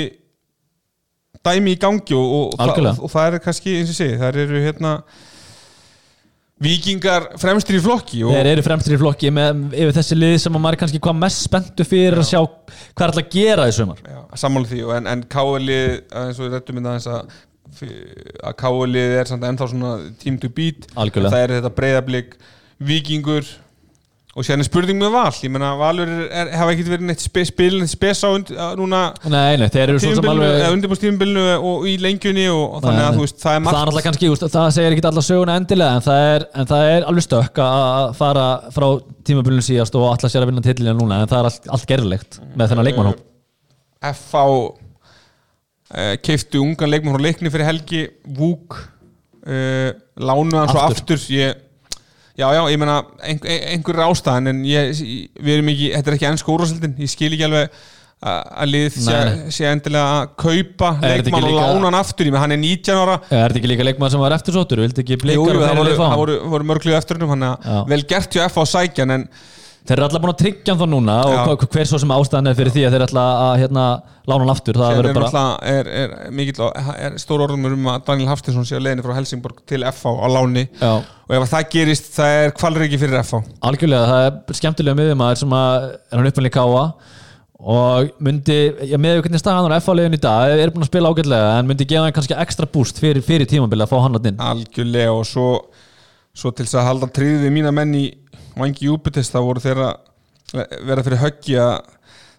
dæmi í gangi og, og, Algjörlega. og, og það er kannski, eins og segi, það eru hérna vikingar fremstir í flokki og þeir eru fremstir í flokki með yfir þessi lið sem að maður kannski hvað mest spenntu fyrir að sjá hvað er alltaf að gera í Já, sammála því en, en káalið eins og við rættum við aðeins að að káalið er samt ennþá svona team to beat. Það er þetta breyðablík vikingur og sérna spurning með val. Ég menna valur er, er, hafa ekkert verið neitt spil spes á und, núna Nei, nei, þeir eru svo sem tímabilinu, alveg tímabilinu og í lengjunni og, og þannig að þú veist það er það er margt náttúrulega kannski, úst, það segir ekki alla söguna endilega en það er, en það er alveg stökk að fara frá tímabölunum síðast og alltaf sér að vinna titlina núna en það er allt, allt gerðilegt með þennan leikmannhóp FH uh, keiftu ungan leikmann frá leikni fyrir helgi Vúk uh, lánu hann svo Aftur. aftur ég, já já, ég meina ein, ein, einhver ástæðan en ég, við erum ekki, þetta er ekki ennska úrvarsildin ég skil ekki alveg að lið sé, sé endilega að kaupa leikmann og lána hann aftur í mig, hann er 19 ára. Er þetta ekki líka leikmaður sem var eftirsóttur? Vildi ekki Jú, blikar jú, það voru, voru, voru mörglið eftir hann vel gert hjá F á sækjan en Þeir eru alltaf búin að tryggja hann þá núna og Já. hva- hver svo sem ástæðan er fyrir því að þeir ætla að hérna, lána hann aftur það verður er, bara er, er, mikill, er stór orðumur um að Daniel Hafstinsson sé að leiðinni frá Helsingborg til FH á láni Já. og ef að það gerist það er kvalriki fyrir FH algjörlega, það er skemmtilega miðjumæður sem að er hann uppmælið káa og myndi, já með hvernig staðan á F-áliðin í dag, er búin að spila ágætlega en myndi gefa hann kannski ekstra búst fyrir, fyrir tímabili að fá hann að inn algjörlega og svo, svo til þess að halda tríðið við mína menn í vangi Júpites það voru þeirra vera fyrir höggi að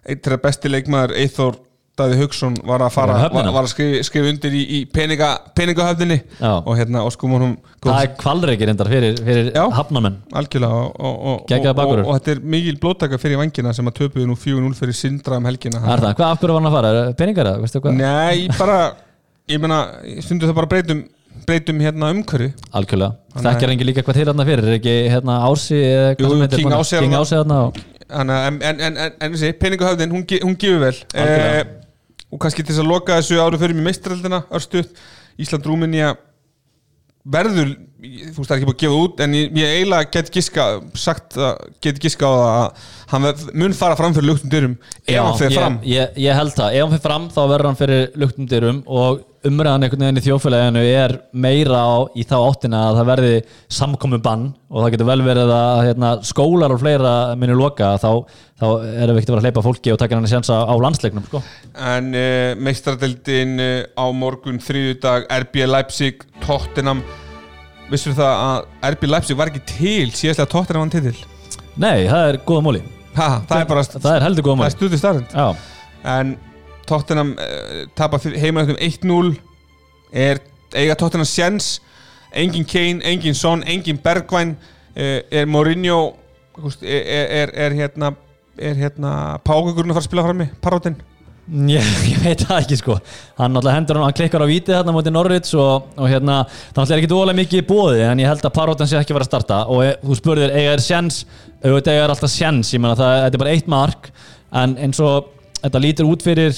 eitt þeirra besti leikmaður Eithor Daði Hauksson var að fara Var var, að skrifa, skrifa undir í, í peninga, peningahöfninni. Já. og hérna og honum það er kvalreikir endar fyrir, fyrir Já. hafnamenn algjörlega og, og, og, og, bakvörður. og, og þetta er mikil blóttaka fyrir vangina sem að töpuðu nú 4-0 fyrir Sindra um helgina. Er það, hvað af hverju var hann að fara, peningar Nei, bara ég meina, stundu það bara breytum breytum hérna umhverju algjörlega, þekkjar engin líka hvað til hann fyrir er ekki hérna Ási Jú, King? Ási King. Ási að en, en, en, en, en þessi, peningahöfðin, hún, hún gefur vel eh, og kannski til þess að loka þessu áru fyrir mig mestraraldina, örstuð Ísland Rúminja verður þú veist það er ekki búið að gefa út en ég, ég eiginlega get giska sagt að get giska á það að hann mun fara fram fyrir luktum dyrum ef hann ég, fram ég, ég held það, ef hann fyrir fram þá verður hann fyrir luktum dyrum og umræðan einhvern veginn í þjófélaginu er meira á, í þá áttina að það verði samkomi bann og það getur vel verið að hérna, skólar og fleira muni loka þá, þá erum við ekkert að vera að hleypa fólki og taka hann að sjansa á landsleiknum sko. en uh, meistaradeldin uh, á morgun þriðjudag RB Leipzig, Tottenham. Vissur það að RB Leipzig var ekki til síðastlega Tottenham vann titil? Nei, það er góða móli. Ha, það er bara Það er heldur góða það er móli. stuði starrend en Tottenham uh, tapa heimaðum 1-0 er eiga Tottenham sjens engin Kane, engin Son, engin Bergvæn uh, er Mourinho er, er, er, hérna er hérna Pákugurinn að fara að spila frammi? Parótinn ég, ég veit það ekki sko. Hann hendur hann, klikkar á vítið þarna mútið Norrids og, og hérna, það er ekki ólega mikið í bóði en ég held að parótan sé ekki vera að starta. Og e, þú spurðir, eiga er sjens auðvitað eiga er alltaf sjens, ég menna það er bara eitt mark. En eins og þetta lítur út fyrir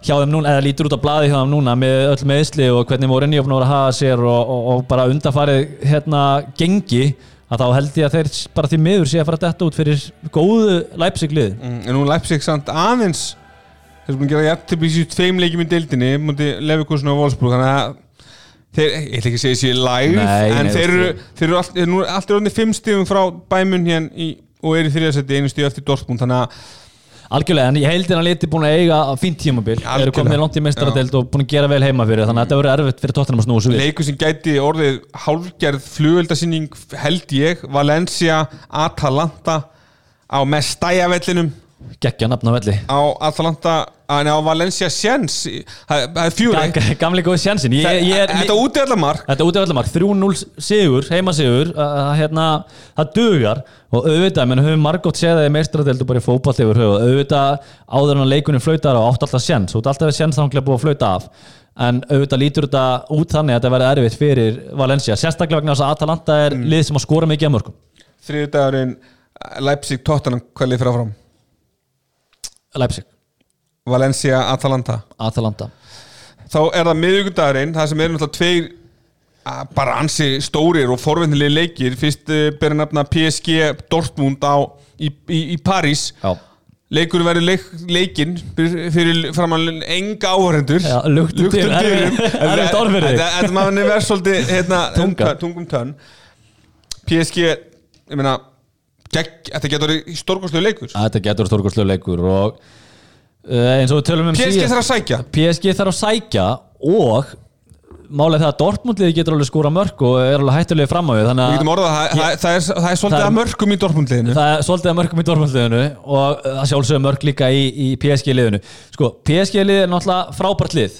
hjá þeim núna, eða lítur út á blaði hjá þeim núna með öll meðsli og hvernig voru inn í að hafa sér og, og, og bara undarfarið hérna gengi að þá held ég að þeir bara því miður sé að fara detta út fyrir góðu mm, Leipzig samt aðeins þeir eru búin að gera jætt til bísið tveim leikjum í deildinni múti Leverkusen og Wolfsburg þannig að þeir, ég ætla ekki að segja þessi live Nei, en nei, þeir eru, þeir eru allt, þeir eru nú alltaf orðinni fimm stífum frá bæmun hérna í, og eru í þriðasetti einu stíð eftir Dortmund þannig að Algjörlega, en ég heildin að liti búin að eiga fínt tímabil. Eru komið langt í meistaradeild og búin að gera vel heima fyrir þannig að þetta verður erfitt fyrir tóttunum að snúa svo við. Leikur sem gæti orðið hálfgerð flugveldasinning held ég Valencia, Atalanta á Mestæja-vellinum geggja nafn á velli. Á Atalanta, að á Valencia Sjens það er fjögur eitt. Ga- Gamli góði sjansin ég, ég, ég, Þetta úti allar mark. Þetta út af öllumark, 3-0 sigur, heimasigur hérna, það dugar. Og auðvitað, menn höfum margótt séð það í meistaradeldu bara í fótball yfir höfu auðvitað áður en að leikunum flautar á átt alltaf sjens, út alltaf er sjens þá búið að flauta af. En auðvitað lítur þetta út þannig að þetta verði erfitt fyrir Valencia. Sérstaklega vegna þess að Atalanta er lið sem að skora mikið að mörgum Leipzig, Tottenham, hvað lið fyrir áfram Leipzig, Valencia, Atalanta. Atalanta. Þá er það miðvíkudagurinn það sem eru náttúrulega tveir að, bara ansi stórir og forvindilegi leikir. Fyrst uh, bera nafna PSG Dortmund á í, í, í París. Já, leikur verður leik, leikinn fyrir, framann enga áhörendur luktum dyrum. (laughs) Þetta maður er verið svolítið hérna, tungum tönn PSG ég meina þetta getur stórkostlegu leikur. Þetta getur stórkostlegu leikur og uh, eins og við tölum um PSG þarf að sækja. PSG þarf að sækja og málið það að Dortmundliði getur alveg skóra mörg og er alveg hættulegi fram á við það, það, er, er svolítið að mörgum í Dortmundliðinu. Það er svolítið að mörgum í Dortmundliðinu og það sjálfsögum mörg líka í, í PSG liðinu sko, PSG lið er náttúrulega frábært lið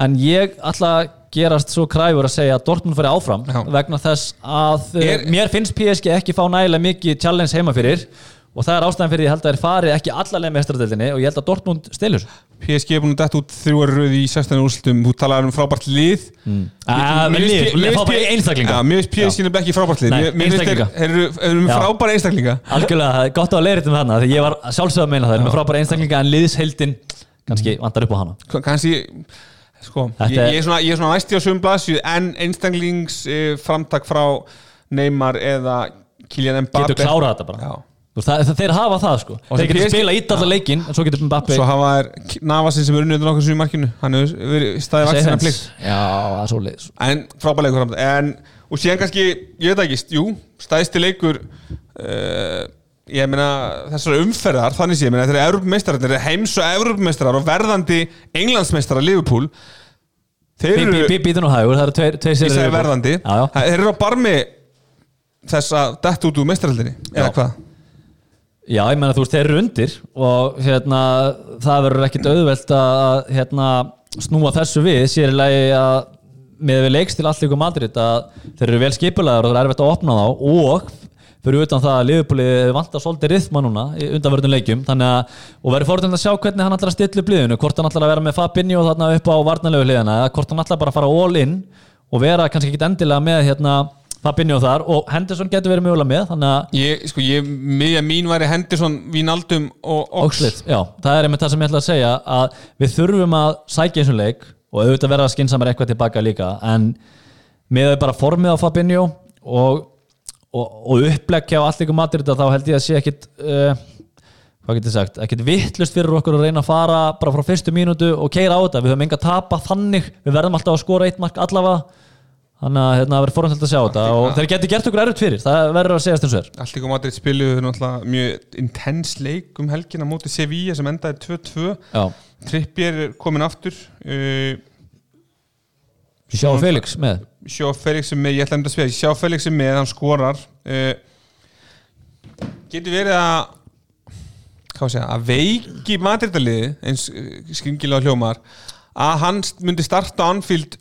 en ég að gerast svo kræfur að segja að Dortmund fari áfram Já. vegna þess að Er- er, mér finnst PSG ekki fá nægilega mikið challenge heima fyrir og það er ástæðan fyrir ég held að þeir fari ekki allalega með mestradeldinni og ég held að Dortmund stelur PSG er búin að detta út þrjúar röð í 16 úrslutum Þú talaði um frábært lið. Ah, lið, finnst- lið, mér finnst. PSG er ekki frábært lið. Nei, Mér- finnst þeir eru með frábæra einstaklinga algjörlega, það er gott að leira þetta með hana því ég var sjálfsögð að meina það, þeir eru með frábæra einstaklinga en liðsheildin kannski vantar upp á hana. Kannski sko, ég, ég er svona, ég er svona næsti á sögum blaðsju en einstaklings uh, framtak frá Neymar eða Kylian Mbappe getur klárað þetta bara. Það, það, þeir hafa það sko. Og þeir getur PSG spila ít allar leikinn en svo getur Mbappe svo hafa þær Navasin sem er unnið undir nokkuð sem í markinu hann hefur verið staðið vaksina hans. plikt já, það er svo leiðis en frábæð leikur framtak en, og síðan kannski, ég veit ekki, jú staðisti leikur uh, ég meina þessar umferðar þannig sé, ég meina þeir eru Evropameistarar þeir eru heims og Evropameistarar og verðandi Englandsmeistarar Liverpool þeir eru býtu nú hægur, það eru tveir, segi viðbót. verðandi já, já. Þeir eru á barmi þess að detta út úr meistarhaldinni eða hvað? Já, ég meina þú veist, þeir eru undir og hérna, það verður ekkit auðvelt að hérna, snúa þessu við, sér í lagi að með við leiks til allir ykkur Madrid að þeir eru vel skipulaður og það er erfitt að opna þá og fyrir utan það að Liverpooli vantar svolítið rithma núna undanverðin leikjum. Þannig að, og verður fórhund að sjá hvernig hann ætlar að stilla upp liðinu, hvort hann ætlar að vera með Fabinho þarna upp á varnalegu hliðina eða hvort hann ætlar bara að fara all in og vera kannski ekki endilega með hérna Fabinho þar. Og Henderson getur verið mögulega með þannig að Ég, sko, ég, mín væri Henderson, Vínaldum og Ox. Oxlade, já, það er einmitt það sem ég ætla að segja að við þurfum að sækja eins og leik og auðvitað verða skinsamar eitthvað tilbaka líka. En með bara formið á Fabinho og, og, og uppleggja á allt ykkur matur þá held ég að sé ekkit uh, hvað getur sagt, ekkit vittlust fyrir okkur að reyna að fara bara frá fyrstu mínútu og keira á þetta, við höfum enga að tapa þannig. Við verðum alltaf að skora eitt mark allavega. Þannig að hérna, það verður fórhundilegt að sjá þetta og þeir getur gert okkur erfitt fyrir, það verður að segjast eins og er. Allt ykkur Madrid spiluðu mjög intens leik um helgina móti Sevilla sem endaði 2-2 Já, Trippier er komin aftur uh, sjá Felix með. Sjá Felix með, ég ætla að mynda að spila Sjá Felix með, hann skorar uh, Getur verið að hvað að segja, að veiki Madridaliði eins skringilega hljómar að hann myndi starta á Anfield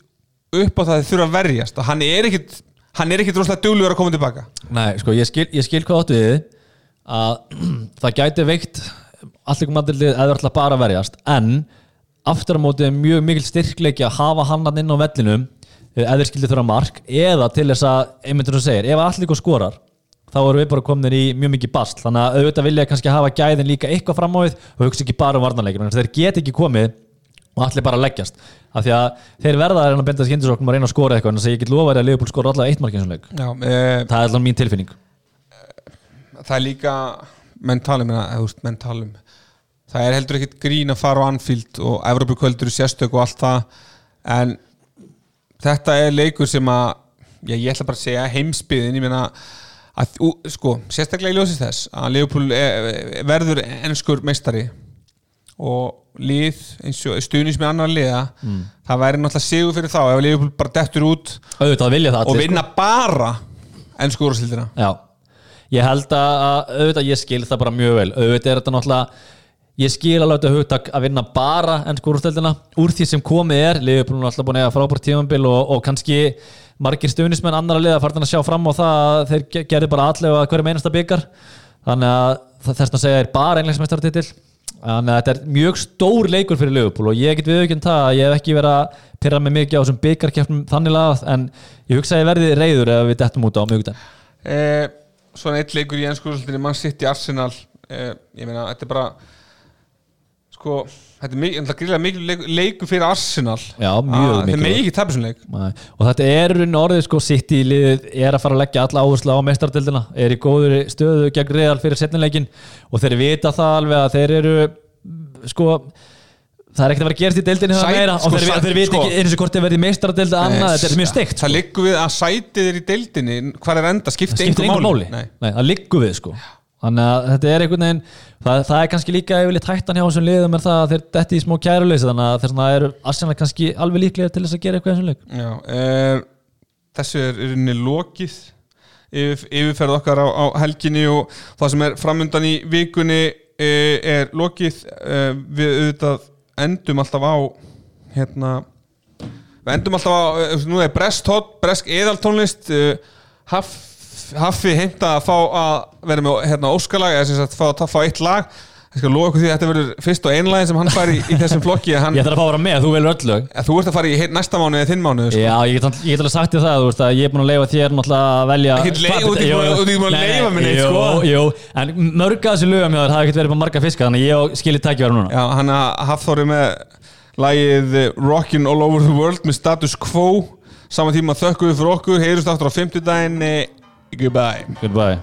upp á það að þurfa að verjast og hann er ekkit hann er ekkit rosalega duglugur að koma tilbaka. Nei, sko, ég skil, ég skil hvað áttu við þið, að (clears throat) það gæti veikt allir komandildið eða ætla bara verjast en aftur á móti er mjög mikil styrkleiki að hafa hann inn á vellinum eh, eða þeir skildi þurfa mark eða til þess að, einmitt eins og segir, ef allir ykkur skorar þá erum við bara komin í mjög mikið bast. Þannig að auðvitað vilja kannski hafa gæðin líka eitthvað fram á við og hugsa ekki bara um varnarleikin þeir get ekki komið og allir bara leggjast. Af því að þeir verða að reyna að benda skindisoknum og reyna að skora eitthvað en þess að ég get lofa þér að Leopold skora allavega eitt markið sem leik. Já, uh, það er allavega mín tilfinning. það er líka mentalum, mentalum það er heldur ekkit grín að fara á Anfield og Evropakvöldur sérstök og allt það en þetta er leikur sem að já, ég ætla bara að segja heimsbyðin ég meina að, ú, sko, sérstaklega í ljósist þess að Leopold er, verður ennskur meistari og lið eins og stuðnins með annar liða það væri náttúrulega sigur fyrir þá ef Leopold bara dettur út auðvitað og vinna bara ennsku úrstildina sko. já, ég held að auðvitað ég skil það bara mjög vel. Auðvitað er þetta náttúrulega ég skil alveg þetta hugtak að vinna bara ennsku úrstöldina úr því sem komið er Liverpool er alltaf búin að eiga frábært tímambil og, og kannski margir stuðnismenn annara liða fartin að sjá fram á það að þeir ge- gerðu bara allega hverjum einasta byggar þannig að þess að segja er bara englismestartitil þannig að þetta er mjög stór leikur fyrir Liverpool og ég get viðaukinn það að ég hef ekki verið að pyrra mig mikið á þessum byggarkjöfnum þannig lagað en ég hugsa að ég verði reyður ef við dettum út á mjög eh, Svona eitt leikur í ennsku úrstildinni mann sitt í Arsenal. Eh, ég meina, þetta er bara sko, þetta er mikið, gríðlega mikið leikur, leikur fyrir Arsenal. Já, mjög Ah, Þetta er mikilvægur. mikið tapis um leik. Nei. og þetta er runni orðið sko sitt í liðið er að fara að leggja alla áherslu á meistardildina er í góður stöðu gegn reyðal fyrir setnileikin og þeir vita það alveg að þeir eru sko það er ekkert að vera gerst í deildinni það meira. Sko, og þeir, sæt- þeir vita sko- ekki eins og hvort þeir verði meistardildi annað, þetta er mjög steikt Það liggur við að sætið er í deildinni hvað er enda, skipti það þannig að þetta er einhvern veginn það, það er kannski líka yfirleitt hættan hjá þessum liðum er það að þeir detti í smá kæruleysi þannig að vegna eru Arsenal kannski alveg líklega til þess að gera eitthvað í þessum leik. Já, uh, þessu er í rauninni lokið yfir, yfirferð okkar á, á helginni og það sem er framundan í vikunni uh, er lokið. Uh, við auðvitað endum alltaf á hérna við endum alltaf á, uh, nú er Brest Hot, Bresk eðaltónlist uh, Haff Haffi heimta að fá að vera með hérna, óskalag eða sem sagt fá að fá eitt lag. Ég skal lofa ykkur því að þetta verður fyrst og einlægin sem hann fær í, í þessum flokki hann, Ég þarf að fá að vera með, þú velur öll lög. Þú ert að fara í næsta mánu eða þinn mánu sko. Já, ég get, ég get alveg sagt þér það, veist ég er búin að leifa þér að velja þú ert ekki búin að- neitt, jú, sko. Jú, en mörg að þessu lögum þér hafa ekkert verið bara marga fiska þannig ég á skilið tækja vera núna. Já, hann Hafþóri með lagið Rockin' All Over the World með status quo. Saman tíma þökkum við fyrir okkur, heyrjumst aftur á 50 daginn Goodbye. Goodbye